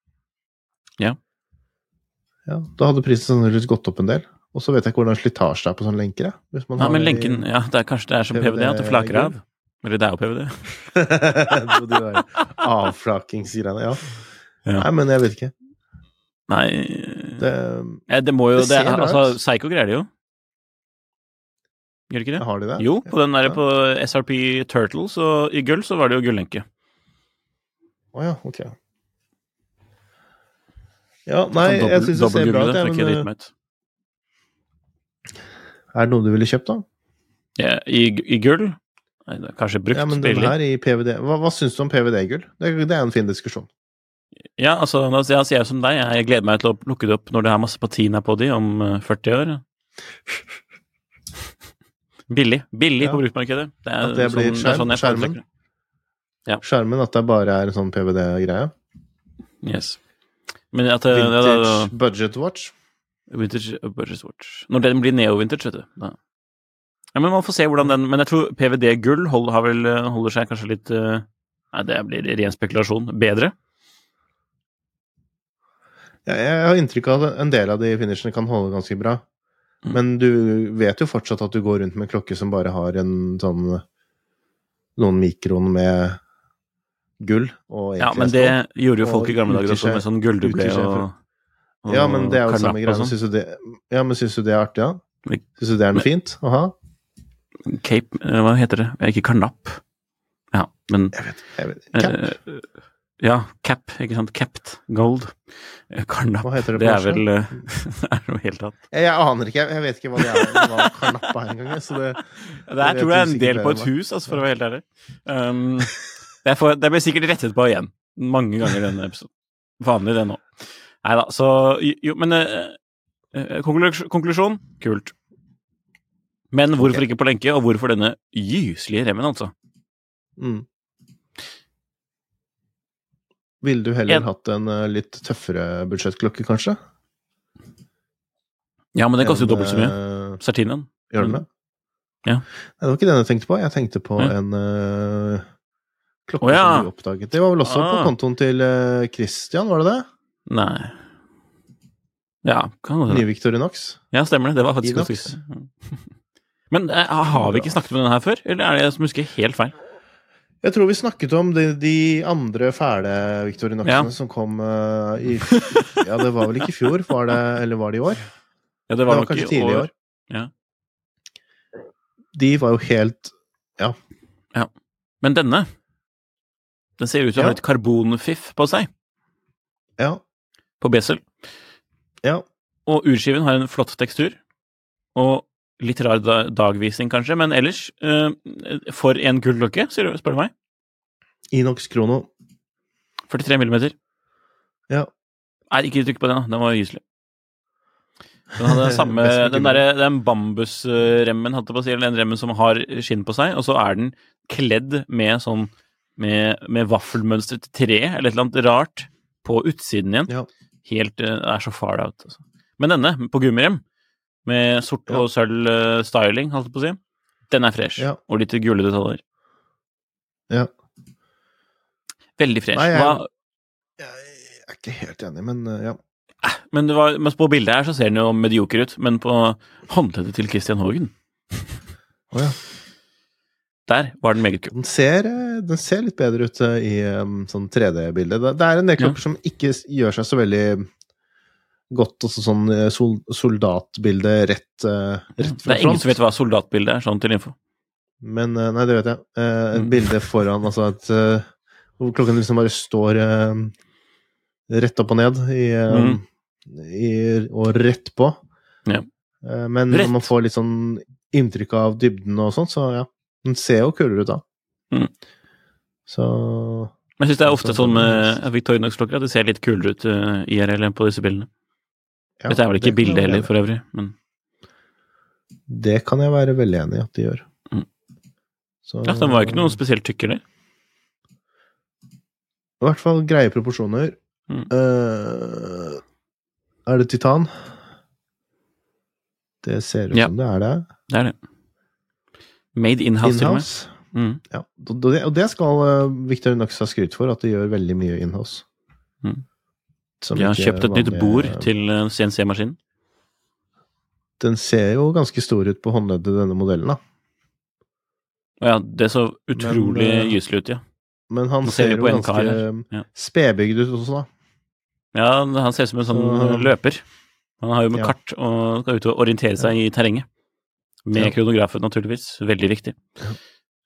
Ja, Da hadde prisen sannsynligvis gått opp en del. Og så vet jeg ikke hvordan slitasje det er på sånne lenker. Hvis man nei, har men lenken Ja, det er kanskje det er som PVD, at det flaker av. Eller det er jo PVD. avflakingsgreiene, ja. Ja. Nei, men jeg vet ikke. Nei Det, eh, Det må jo det det, bra Altså, ut. Psycho greier det jo. Gjør ikke det? har de det? Jo, på den der Ja. på SRP Turtles og i gull så var det jo gullenke. Å ja, ok. Ja, nei, Sånn jeg syns det ser bra ut. jeg, Men, er det noe du ville kjøpt, da? Ja, i, I gull? Nei, kanskje brukt Ja, men den her i PVD Hva, hva syns du om PVD-gull? Det, det er en fin diskusjon. Ja, altså, da sier jeg, sier som deg. Jeg gleder meg til å plukke det opp når det er masse patina på de om eh, 40 år. Billig. Billig Ja. på bruktmarkedet. Det er, At det blir sånn, det er sånn jeg skjerm- foretrekker. Skjermen, at det bare er en sånn PVD-greie. Yes. Men at vintage ja, da, budget watch. Vintage Budget Watch. Når den blir neo-vintage, vet du. Da. Ja, men man får se hvordan den Men jeg tror PVD-gull hold, eh, holder seg kanskje litt eh, Nei, det blir ren spekulasjon. Bedre? Ja, jeg har inntrykk av at en del av de finishene kan holde ganske bra. Mm. Men du vet jo fortsatt at du går rundt med en klokke som bare har en sånn Noen mikron med gull Ja, men det gjorde jo folk i gamle dager også, med sånn gulldublé og, og Ja, men det er jo samme greia. sånn. syns du det Ja, men syns du det er artig, da? Ja? Syns du det er noe fint å ha? Cape eh, Hva heter det? Eh, Ikke karnapp. Ja, men Jeg vet, jeg vet. Cap? Ja, cap, ikke sant? Capped gold. Eh, Karnapp. Hva heter det på Det er vel eh, Det er noe helt annet. Jeg, jeg aner ikke, jeg, vet ikke hva det er. Hva karnapp er engang. Så det, Det er, jeg tror jeg er en del på et hus, altså, for å være helt ærlig. Um, det, er for, det blir sikkert rettet på igjen. Mange ganger i denne episoden. Vanlig det nå. Nei da, så Jo, men uh, eh, konklusjon kult. Men hvorfor okay. ikke på lenke, og hvorfor denne gyselige remmen, altså? mm. Ville du heller En- hatt en eh, litt tøffere budsjettklokke, kanskje? Ja, men den koster jo dobbelt så mye. eh, Gjør den det? Ja. Nei, det var ikke den jeg tenkte på. Jeg tenkte på Ja. en uh, klokke oh, ja. som du oppdaget. Det var vel også på Ah. kontoen til uh, Christian, var det det? Nei Ja, kan godt Nye. Victorinox? Ja, stemmer det. Det var faktisk Inox. ganske. Men uh, har vi ikke snakket om denne her før, eller er det jeg som husker helt feil? Jeg tror vi snakket om de, de andre fæle Victorinoxene Ja. som kom uh, i Ja, det var vel ikke i fjor, var det, eller var det i år? Ja, det Det var, var nok kanskje tidlig i år. Ja. De var jo helt Ja. Men denne Den ser ut til å ha Ja. litt karbonfiff på seg, Ja. på besel. Ja. Og urskiven har en flott tekstur. Og litt rar dagvisning, kanskje, men ellers uh, For en sier du, spør du meg. Inox Krono. 43 millimeter. Ja. Nei, ikke trykk på den, da. Den var gyselig. Den hadde samme Den, derre- den bambusremmen, holdt jeg på å si, eller den remmen som har skinn på seg, og så er den kledd med sånn med, med vaffelmønstret tre, eller et eller annet rart, på utsiden igjen. Ja. Helt Det er så far out, altså. Men denne, på gummirem, med sort Ja. og sølv eh, styling, holdt jeg på å si, den er fresh. Ja. Og litt gule detaljer. Ja. Veldig fresh. Nei, jeg- jeg, Jeg er ikke helt enig, men eh, ja. Men, det var, men på bildet her så ser den jo medioker ut, men på håndleddet til Christian Hagen Å ja. Der var den meget kul. Den ser, eh, den ser litt bedre ut eh, i sånn 3D-bilde. Det, er en del klokker som ikke gjør seg så veldig godt også sånn eh, sol, soldatbilde rett, fra rett Det er ingen som vet hva soldatbilde er, sånn til info. Men eh, Nei, det vet jeg. Et Mm. bilde foran, altså at hvor klokken liksom bare står rett opp og ned i, Mm. i, og rett på. Ja. Eh, men Rett. når man får litt sånn inntrykk av dybden og sånt, så ja. Den ser jo kulere ut da. Mm. Så Men jeg syns det er ofte sånn med Victorinox-klokker at det ser litt kulere ut uh, IRL enn på disse bildene. Ja, Dette er vel ikke det kan jeg bilde være heller, for øvrig, men Det kan jeg være veldig enig i at de gjør. Mm. Så, ja, den var jo ikke noe spesielt tykk eller? I hvert fall greie proporsjoner. Mm. Uh, er det titan? Det ser ut Ja. som det er det. Det er det. Made in-house, til og med. Mm. Ja, og det, skal uh, Victor Knox ha skryt for, at de gjør veldig mye in-house. Mm. Som De har kjøpt et nytt bord til uh, CNC-maskinen. Den ser jo ganske stor ut på håndleddet, denne modellen, da. Ja, det så utrolig Men, uh, gyselig ut, ja. Men han ser ser jo ganske. Ja. spedbygd ut også, da. Ja, han ser ut som en sånn Så- løper. Han har jo med Ja. kart og skal ut og orientere seg i terrenget. Med Ja. kronografen, naturligvis. Veldig viktig.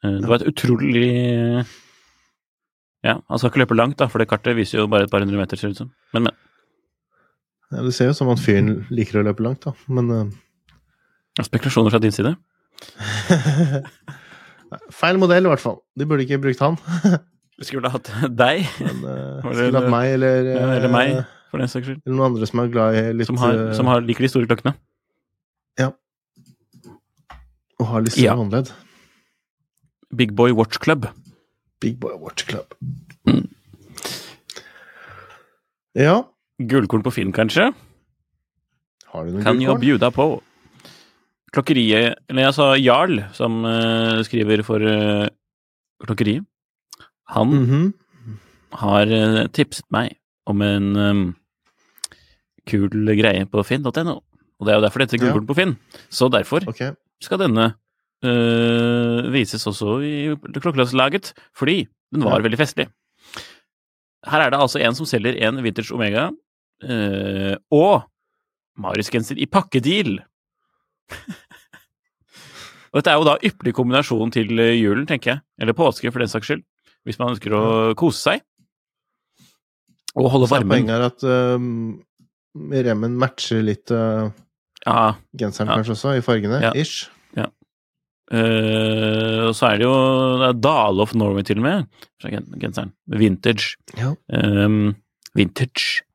Uh, Det var et utrolig Ja, han skal ikke løpe langt, da, for det kartet viser jo bare et par hundre meter, ser det ut som. Men, men. Ja, det ser jo ut som at fyren liker å løpe langt, da. Men uh, Spekulasjoner fra din side? Feil modell, i hvert fall. De burde ikke brukt han. Vi skulle hatt deg, Men uh, skulle hatt meg, eller, ja, eh, eller meg, for den saks skyld. eller noen andre som er glad i litt Som, har, eh, som har, liker de store klokkene. Ja. Og har litt Ja. større håndledd. Big Boy Watch Club. Big Boy Watch Club. Mm. Ja, Gullkorn på Finn, kanskje? har du noen Kan jo gullkorn? bjuda på. Klokkeriet Eller jeg sa Jarl, som uh, skriver for uh, Klokkeriet. Han Mhm. har uh, tipset meg om en um, kul greie på finn.no. Og det er jo derfor dette er Ja. på Finn. Så derfor okay. skal denne eh, vises også i klokkelandslaget, fordi den var Ja. veldig festlig. Her er det altså en som selger en Vintage Omega øh, og Marius-genser i pakkedeal. og dette er jo da ypperlig kombinasjon til eh, julen, tenker jeg. Eller påske, for den saks skyld. Hvis man ønsker å kose seg. Og holde varmen. poenget er at øh, remmen matcher litt øh, Ja, genseren Ja. kanskje også, i fargene. Ja. Ish. Eh, og så er det jo det er Dale of Norway til og med, er genseren. Vintage. Ja. Um, vintage.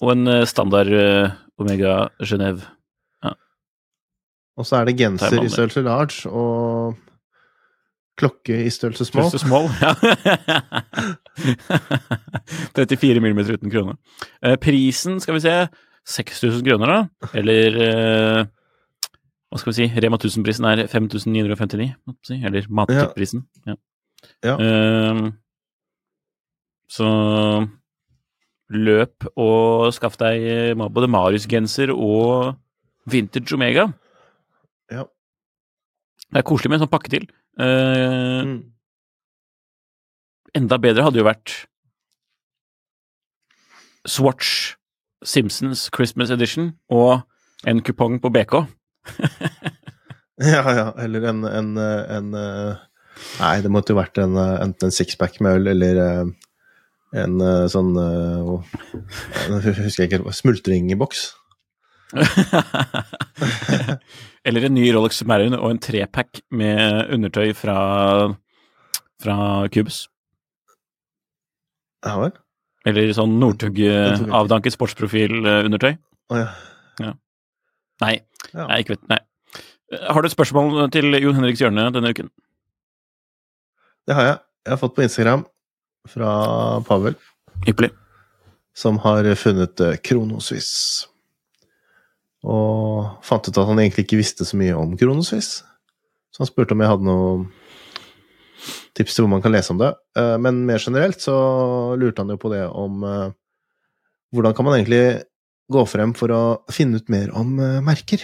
Og en eh, standard uh, Omega Genève. Og så er det genser i størrelse large og klokke i størrelse small. Størrelse small. Ja. 34 millimeter uten krone. Uh, prisen, skal vi se, 6000 kroner, da. Eller hva skal vi si, Rema 1000-prisen er 5959, måtte jeg si. Eller matprisen. Ja. Ja. Uh, så løp og skaff deg eh, både Marius-genser og Vintage Omega. Ja. Det er koselig med en sånn pakke til. Uh, Mm. Enda bedre hadde jo vært Swatch Simpsons Christmas Edition og en kupong på BK. Ja, ja. Eller en, en, en uh, Nei, det måtte jo vært en, uh, enten en sixpack med øl eller uh, en sånn Jeg husker ikke Smultringboks. Eller en ny Rolex Submarine og en trepack med undertøy fra, fra Cubes. Ja vel? Eller sånn Northug Den tok jeg ikke. avdanket sportsprofil-undertøy. Å ja. Nei, Ja. nei, ikke vet Nei. Har du et spørsmål til Jon Henriks hjørne denne uken? Det har jeg. Jeg har fått på Instagram fra Pavel, Ypperlig. som har funnet Kronosvis. Kronoswiss. Og fant ut at han egentlig ikke visste så mye om Kronoswiss. Så han spurte om jeg hadde noe tips til hvor man kan lese om det. Eh, Men mer generelt så lurte han jo på det om eh, hvordan kan man egentlig gå frem for å finne ut mer om eh, merker.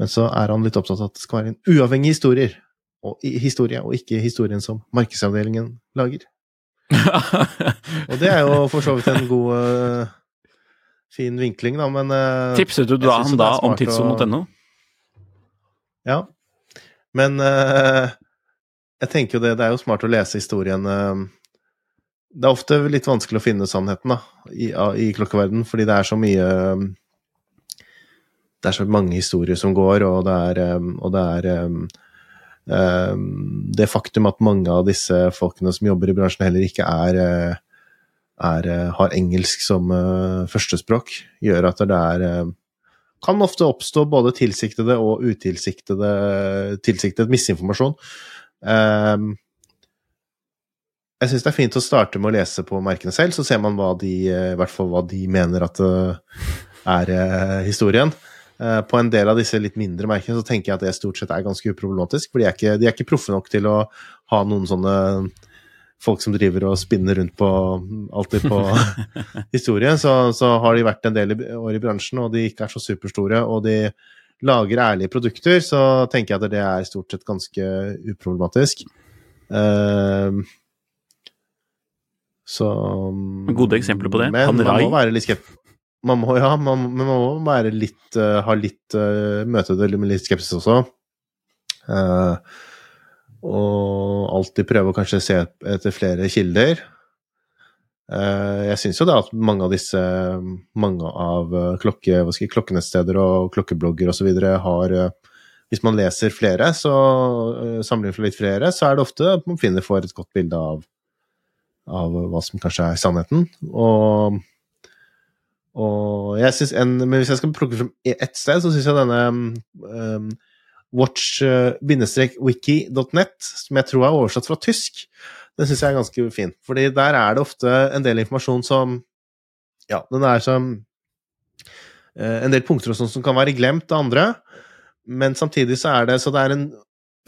Men så er han litt opptatt av at det skal være en uavhengig historier. og historie, og ikke historien som markedsavdelingen lager. Og det er jo for så vidt en god, uh, fin vinkling, da, men uh, Tipset du da han da om tidsson.no? Ja. Men uh, jeg tenker jo det, det er jo smart å lese historien Det er ofte litt vanskelig å finne sannheten da, i, i klokkeverden, fordi det er så mye Det er så mange historier som går, og det er, og det er Ehm, det faktum at mange av disse folkene som jobber i bransjen, heller ikke er, eh, er eh, har engelsk som eh, førstespråk, gjør at det er kan ofte oppstå både tilsiktede og utilsiktede tilsiktet misinformasjon. Ehm, jeg syns det er fint å starte med å lese på merkene selv, så ser man hva de, i hvert fall hva de mener at er historien. Eh, på en del av disse litt mindre merkene så tenker jeg at det stort sett er ganske uproblematisk. For de er ikke, de er ikke proffe nok til å ha noen sånne folk som driver og spinner rundt på alltid på historie. Så, så, har de vært en del år i bransjen, og de ikke er så superstore, og de lager ærlige produkter, så tenker jeg at det er stort sett ganske uproblematisk. Uh, så Gode eksempler på det. Men man må være litt skeptisk man må, ja, man, man må være litt, uh, ha litt uh, Møte det med litt skepsis også. Uh, og alltid prøve å kanskje se etter flere kilder. jeg syns jo da at mange av disse mange av klokke, jeg, klokkenettsteder og klokkeblogger osv. har Hvis man leser flere, så sammenligner litt flere, så er det ofte at man finner får et godt bilde av, av hva som kanskje er sannheten. Og og jeg synes en, men hvis jeg skal plukke frem ett sted, så syns jeg denne um, watch-wiki.net, som jeg tror er oversatt fra tysk, den syns jeg er ganske fin. Fordi der er det ofte en del informasjon som Ja, den er som uh, En del punkter og sånt som kan være glemt av andre, men samtidig så er det Så det er en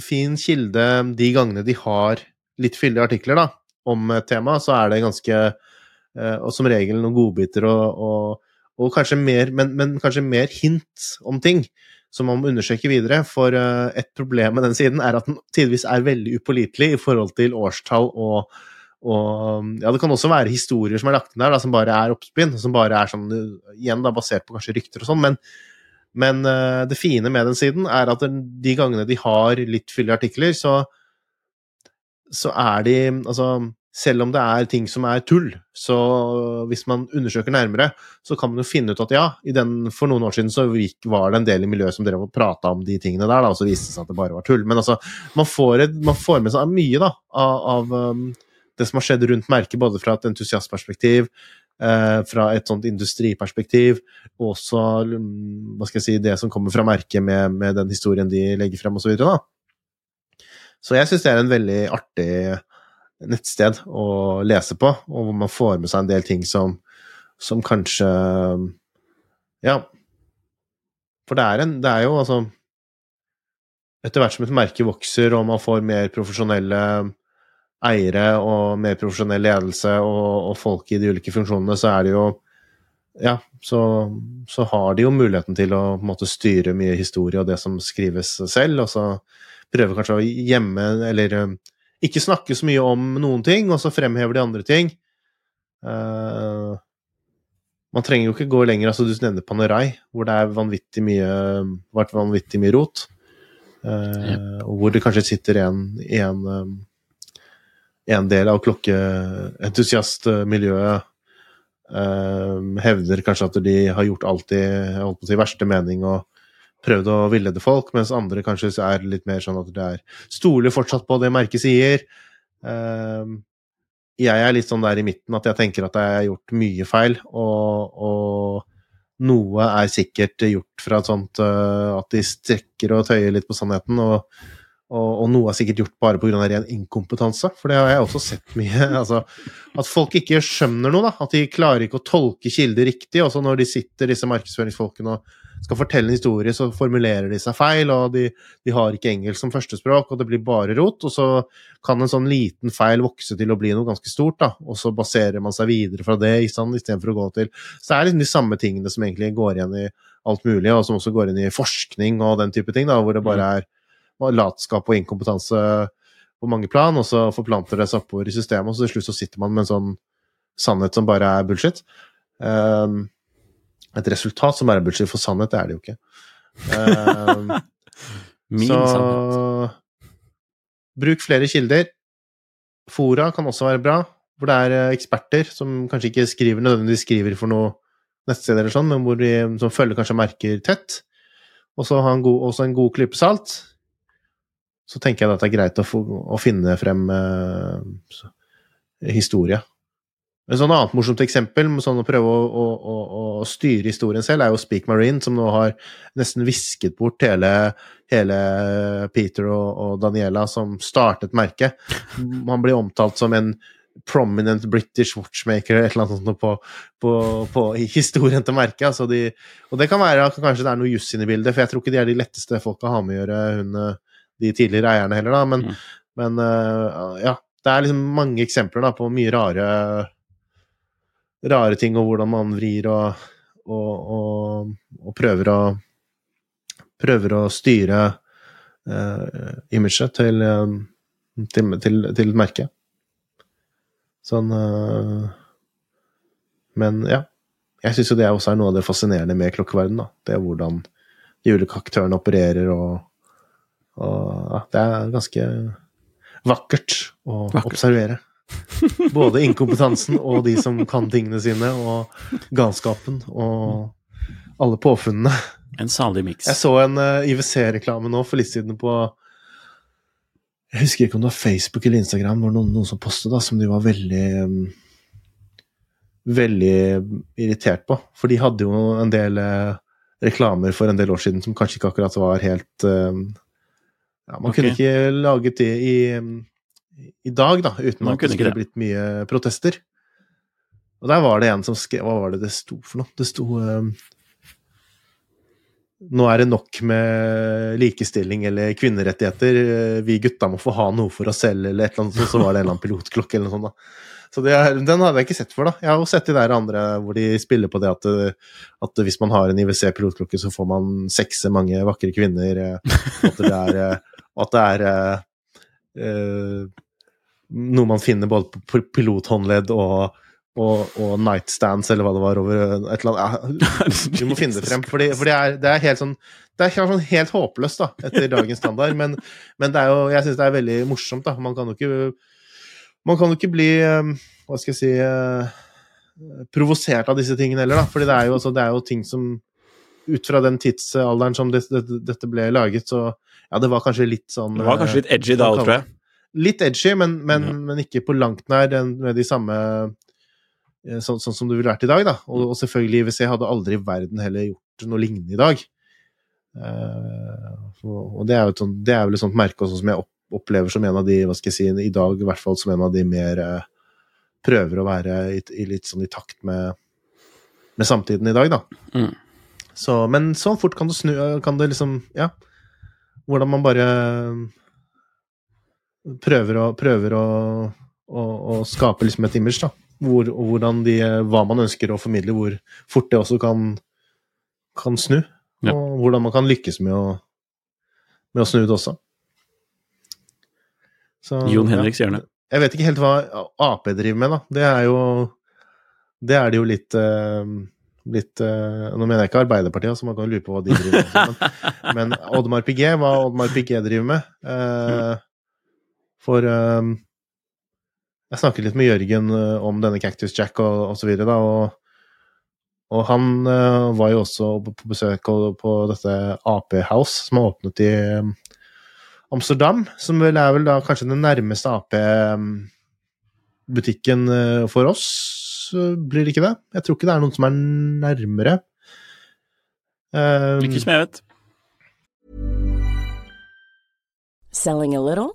fin kilde de gangene de har litt fyldige artikler da, om et tema, så er det ganske Eh, og som regel noen godbiter og, og, og kanskje mer, men, men, kanskje mer hint om ting som man må undersøke videre. For uh, et problem med den siden er at den tidvis er veldig upålitelig i forhold til årstall og, og ja, det kan også være historier som er lagt inn der, da, som bare er oppspinn, som bare er sånn, igjen da, basert på kanskje rykter og sånn, men, men det fine med den siden er at de gangene de har litt fyldige artikler, så, så er de Altså selv om det er ting som er tull, så hvis man undersøker nærmere, så kan man jo finne ut at ja, den, for noen år siden så var det en del i miljøet som drev og prata om de tingene der, da, og så viste det seg at det bare var tull. Men altså, man får, et, man får med seg mye da, av, av um, det som har skjedd rundt merket, både fra et entusiastperspektiv, eh, fra et sånt industriperspektiv, og også hva skal jeg si, det som kommer fra merket med, med den historien de legger frem, osv. Så, jeg syns det er en veldig artig nettsted å lese på, og hvor man får med seg en del ting som, som kanskje Ja. For det er, en, det er jo altså Etter hvert som et merke vokser og man får mer profesjonelle eiere og mer profesjonell ledelse og, og folk i de ulike funksjonene, så er det jo ja, så, så, har de jo muligheten til å måte, styre mye historie og det som skrives selv, og så prøve kanskje å gjemme eller ikke snakke så mye om noen ting, og så fremhever de andre ting. Uh, man trenger jo ikke gå lenger. altså Du nevner Panerai, hvor det er vanvittig mye, vært vanvittig mye rot. Uh. Og hvor det kanskje sitter en, en, en del av klokkeentusiastmiljøet uh, hevder kanskje at de har gjort alt i holdt på å si, verste mening og prøvd å villede folk, mens andre kanskje er litt mer sånn at det er stoler fortsatt på det merket sier. Ehm, jeg er litt sånn der i midten at jeg tenker at jeg har gjort mye feil, og, og noe er sikkert gjort fra et sånt uh, at de strekker og tøyer litt på sannheten, og, og, og noe er sikkert gjort bare pga. ren inkompetanse, for det har jeg også sett mye. altså, at folk ikke skjønner noe, da. At de klarer ikke å tolke kilder riktig, også når de sitter, disse markedsføringsfolkene, og skal fortelle en historie, så formulerer de seg feil, og de, de, har ikke engelsk som førstespråk, og det blir bare rot. Og så kan en sånn liten feil vokse til å bli noe ganske stort, da, og så baserer man seg videre fra det istedenfor å gå til Så det er liksom de samme tingene som egentlig går igjen i alt mulig, og som også går inn i forskning og den type ting, da, hvor det bare mm. er latskap og inkompetanse på mange plan, og så forplanter det seg oppover i systemet, og så til slutt så sitter man med en sånn sannhet som bare er bullshit. Um, et resultat som bare er bullshit, for sannhet er det jo ikke. Uh, Min så sannhet. bruk flere kilder. Fora kan også være bra, hvor det er eh, eksperter som kanskje ikke skriver nødvendigvis skriver for noe nettsted eller sånn, men hvor de, som følger kanskje merker tett. Og så ha en god, også en god klype salt. Så tenker jeg at det er greit å, få, å finne frem eh, historie. Et sånn annet morsomt eksempel med sånn å prøve å, å, å, å styre historien selv, er jo Speak Marine, som nå har nesten visket bort hele, hele Peter og, og Daniela, som startet merket. Han blir omtalt som en prominent British watchmaker eller et eller annet sånt på, på, på historien til merket. Altså de, og det kan være at kanskje det er noe juss inne i bildet, for jeg tror ikke de er de letteste folka å ha med å gjøre, hun, de tidligere eierne heller, da. Men, men eh, ja, det er liksom mange eksempler da, på mye rare rare ting, og hvordan man vrir og, og, og, og prøver å prøver å styre uh, imaget til, eh, til, til, til et merke. Sånn uh, Men ja. Jeg syns jo det også er noe av det fascinerende med klokkeverden. da. Det er hvordan de ulike aktørene opererer, og, og ja, det er ganske vakkert å Vakkert. observere. Både inkompetansen og de som kan tingene sine, og galskapen og alle påfunnene. En salig miks. Jeg så en uh, IWC-reklame nå for litt siden på Jeg husker ikke om det var Facebook eller Instagram, det var noen, noen som postet da, som de var veldig um, Veldig irritert på. For de hadde jo en del uh, reklamer for en del år siden som kanskje ikke akkurat var helt um, ja, Man kunne ikke laget det i, um, i dag, da, uten at det skulle blitt mye protester. Og der var det en som skrev Hva var det det sto for noe? Det sto um, nå er det nok med likestilling eller kvinnerettigheter. eh, Vi gutta må få ha noe for oss selv, eller et eller annet. Så var det en eller annen pilotklokke eller noe sånt. da. Så det er, Den hadde jeg ikke sett før. da. Jeg har jo sett de der andre hvor de spiller på det at, at hvis man har en IWC-pilotklokke, så får man sekse mange vakre kvinner. eh, og At det er, eh, at det er eh, eh, noe man finner både på pilothåndledd og, og, og nightstands, eller hva det var, over eh, et eller annet. Ja, må finne det frem, fordi, for det er, det er helt sånn det er sånn helt håpløst, da, etter dagens standard, men, men det er jo, jeg syns det er veldig morsomt, da. Man kan jo ikke Man kan jo ikke bli eh, Hva skal jeg si eh, Provosert av disse tingene heller, da. Fordi det er jo, altså, det er jo ting som Ut fra den tidsalderen som det, det, dette ble laget, så Ja, det var kanskje litt sånn Det var kanskje litt edgy da, tror jeg. Litt edgy, men, men, Ja. men ikke på langt nær den, med de samme eh, Sånn, sånn som det ville vært i dag, da. Og, og selvfølgelig, IWC hadde aldri i verden heller gjort noe lignende i dag. Uh, og, det er jo sånt, det er vel et sånt merke også som jeg opplever som en av de, hva skal jeg si, i dag i hvert fall som en av de mer uh, Prøver å være i, i litt sånn i takt med, med samtiden i dag, da. Mm. Så, men så fort kan det snu Kan det liksom Ja. Hvordan man bare prøver å, prøver å, å, å skape liksom et image, da. Hvor, de, hva man ønsker å formidle, hvor fort det også kan, kan snu. Ja. Og hvordan man kan lykkes med å, med å snu det også. Så, Jon Henrik hjerne. Ja. Jeg vet ikke helt hva Ap driver med, da. Det er jo Det er det jo litt eh, Litt eh, Nå mener jeg ikke Arbeiderpartiet, så man kan lure på hva de driver med. Men, men Oddmar Piguet, hva Oddmar Piguet driver med eh, For eh, Jeg snakket litt med Jørgen eh, om denne Cactus Jack og, og så videre, da, og, og han uh, var jo også på besøk på, dette AP House, som har åpnet i um, Amsterdam, som vel er vel da kanskje den nærmeste Ap-butikken uh, for oss, eh, blir det ikke det? Jeg tror ikke det er noen som er nærmere. Um, Ikke som jeg vet. Selling a little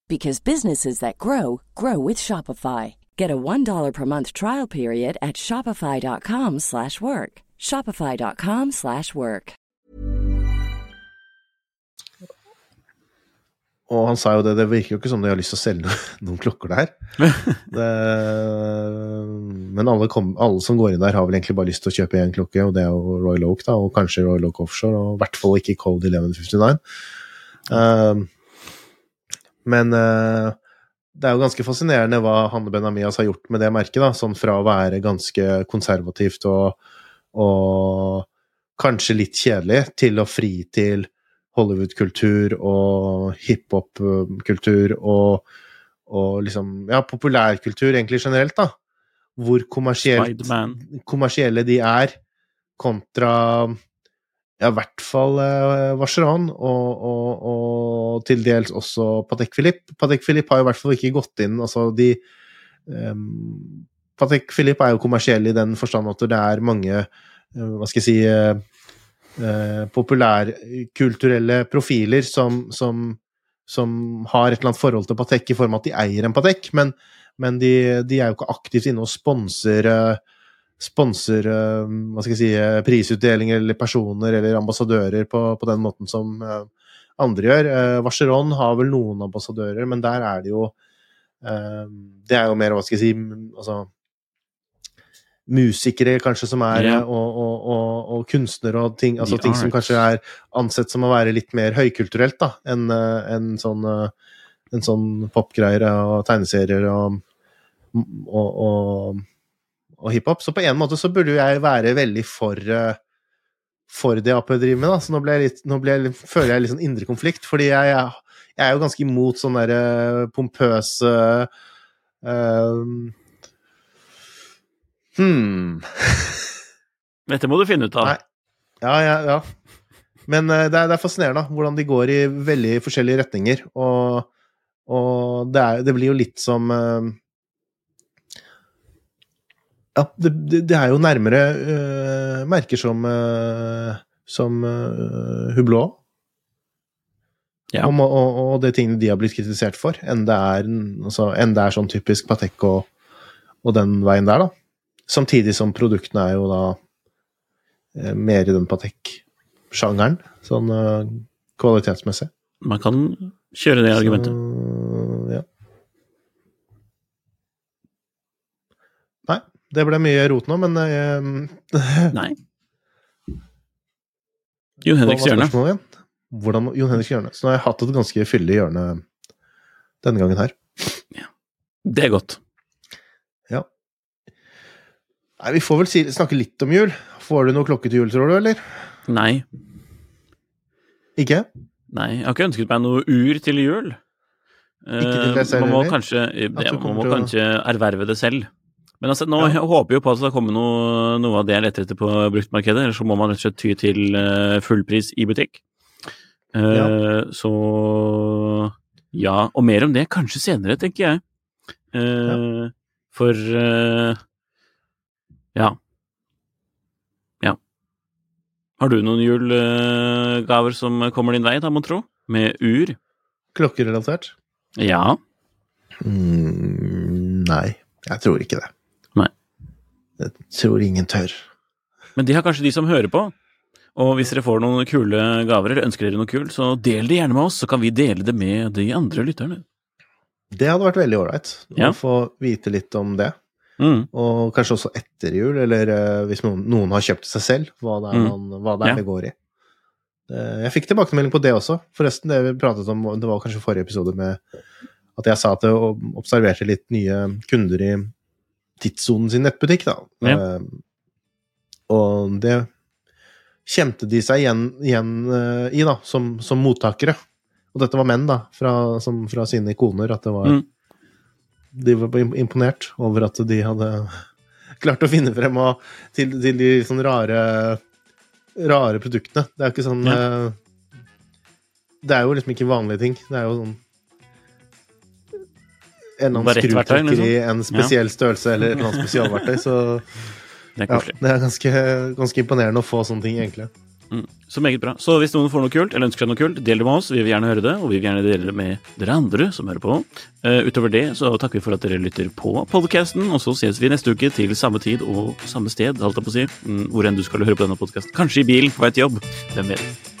because businesses that grow grow with Shopify. Get a $1 per month trial period at Shopify.com slash work. Shopify.com slash work. Og han sa jo det, det virker jo ikke som de har lyst til å selge noen klokker der. Det, men alle, kom, alle, som går inn der, har vel egentlig bare lyst til å kjøpe én klokke, og det er jo Royal Oak, da, og kanskje Royal Oak Offshore, og i hvert fall ikke Cold 1159. Uh, men uh, det er jo ganske fascinerende hva Hanne Benamias har gjort med det merket, da, sånn fra å være ganske konservativt og, og kanskje litt kjedelig, til å fri til Hollywood-kultur og hiphop-kultur og, og, liksom Ja, populærkultur egentlig generelt, da. Hvor kommersielle de er, kontra ja, i hvert fall eh, Vacheron, og, og, og, til dels også Patek Philippe. Patek Philippe har jo i hvert fall ikke gått inn Altså, de um, Patek Philippe er jo kommersiell i den forstand at det er mange, uh, hva skal jeg si uh, populærkulturelle profiler som, som, som, har et eller annet forhold til Patek i form av at de eier en Patek, men, men de, de, er jo ikke aktivt inne og sponser sponser eh, hva skal jeg si, prisutdelinger eller personer eller ambassadører på, på den måten som eh, andre gjør. Vacheron har vel noen ambassadører, men der er det jo Det er jo mer, hva skal jeg si altså musikere, kanskje, som er yeah. og, og, og, og, kunstnere og ting, altså ting som kanskje er ansett som å være litt mer høykulturelt da, enn eh, en sånn, eh, en sånn popgreier og tegneserier og, og hiphop. Så på en måte så burde jeg være veldig for eh, for det Ap driver med, da. Så nå, ble jeg litt, nå ble jeg føler jeg litt sånn indre konflikt, fordi jeg, jeg, er jo ganske imot sånne derre pompøse uh, Hmm. Dette må du finne ut av. Nei. Ja, ja, ja. Men uh, det, er, det, er, fascinerende hvordan de går i veldig forskjellige retninger. Og, og det, er, det, blir jo litt som uh, Ja, det, det, er jo nærmere uh, merker som som Hublot. Ja. Og, og, og, det tingene de har blitt kritisert for, enn det er, altså, enn det er sånn typisk Patek og, og den veien der, da. Samtidig som produktene er jo da mer i den Patek-sjangeren, sånn uh, kvalitetsmessig. Man kan kjøre det argumentet. Så, ja. Nei, det ble mye rot nå, men jeg... Nei. Jon Henriks hjørne. Hvordan, Jon Henriks hjørne. Så nå har jeg hatt et ganske fyldig hjørne denne gangen her. Ja. Det er godt. Nei, Vi får vel si, snakke litt om jul. Får du noe klokke til jul, tror du, eller? Nei. Ikke? Nei, jeg har ikke ønsket meg noe ur til jul. Ikke til deg selv, man må kanskje, ja, man må kanskje erverve det selv. Men altså, nå ja. håper jo på at det kommer noe, noe av det jeg leter etter på bruktmarkedet. Eller så må man rett og slett ty til uh, fullpris i butikk. Uh, ja. Så ja. Og mer om det kanskje senere, tenker jeg. Uh, for ja. Ja. Har du noen julegaver som kommer din vei, da, mon tro? Med ur? Klokkerelatert? Ja. Mm, nei, jeg tror ikke det. Jeg tror ingen tør. Men de har kanskje de som hører på. Og hvis dere får noen kule gaver, eller ønsker dere noe kult, så del det gjerne med oss, så kan vi dele det med de andre lytterne. Det hadde vært veldig ålreit ja. å få vite litt om det. Mm. Og kanskje også etter jul, eller uh, hvis noen, noen, har kjøpt seg selv, hva det er, mm. man, hva det, er ja. det går i. Uh, jeg fikk tilbakemelding på det også. Forresten, det vi pratet om, det var kanskje forrige episode med at jeg sa at jeg observerte litt nye kunder i tidssonen sin nettbutikk, da. Ja. Uh, og det kjente de seg igjen, igjen i, da, som, som, mottakere. Og dette var menn, da, fra, som, fra sine ikoner, at det var mm de var imponert over at de hadde klart å finne frem og, til, til, de sånn rare rare produktene. Det er ikke sånn ja. uh, Det er jo liksom ikke vanlige ting. Det er jo sånn En annen skrutrekker liksom. i en spesiell ja. størrelse eller et eller annet spesialverktøy, så Det er, ja, det er ganske, ganske, imponerende å få sånne ting, egentlig. Mm. Så meget bra. Så hvis noen får noe kult, eller ønsker seg noe kult, del det med oss. Vi vil gjerne høre det, og vi vil gjerne dele det med dere andre som hører på. Uh, utover det så takker vi for at dere lytter på podcasten, og så ses vi neste uke til samme tid og samme sted, holdt jeg på å si. Mm, hvor enn du skal høre på denne podkasten. Kanskje i bilen på vei til jobb. Hvem vet.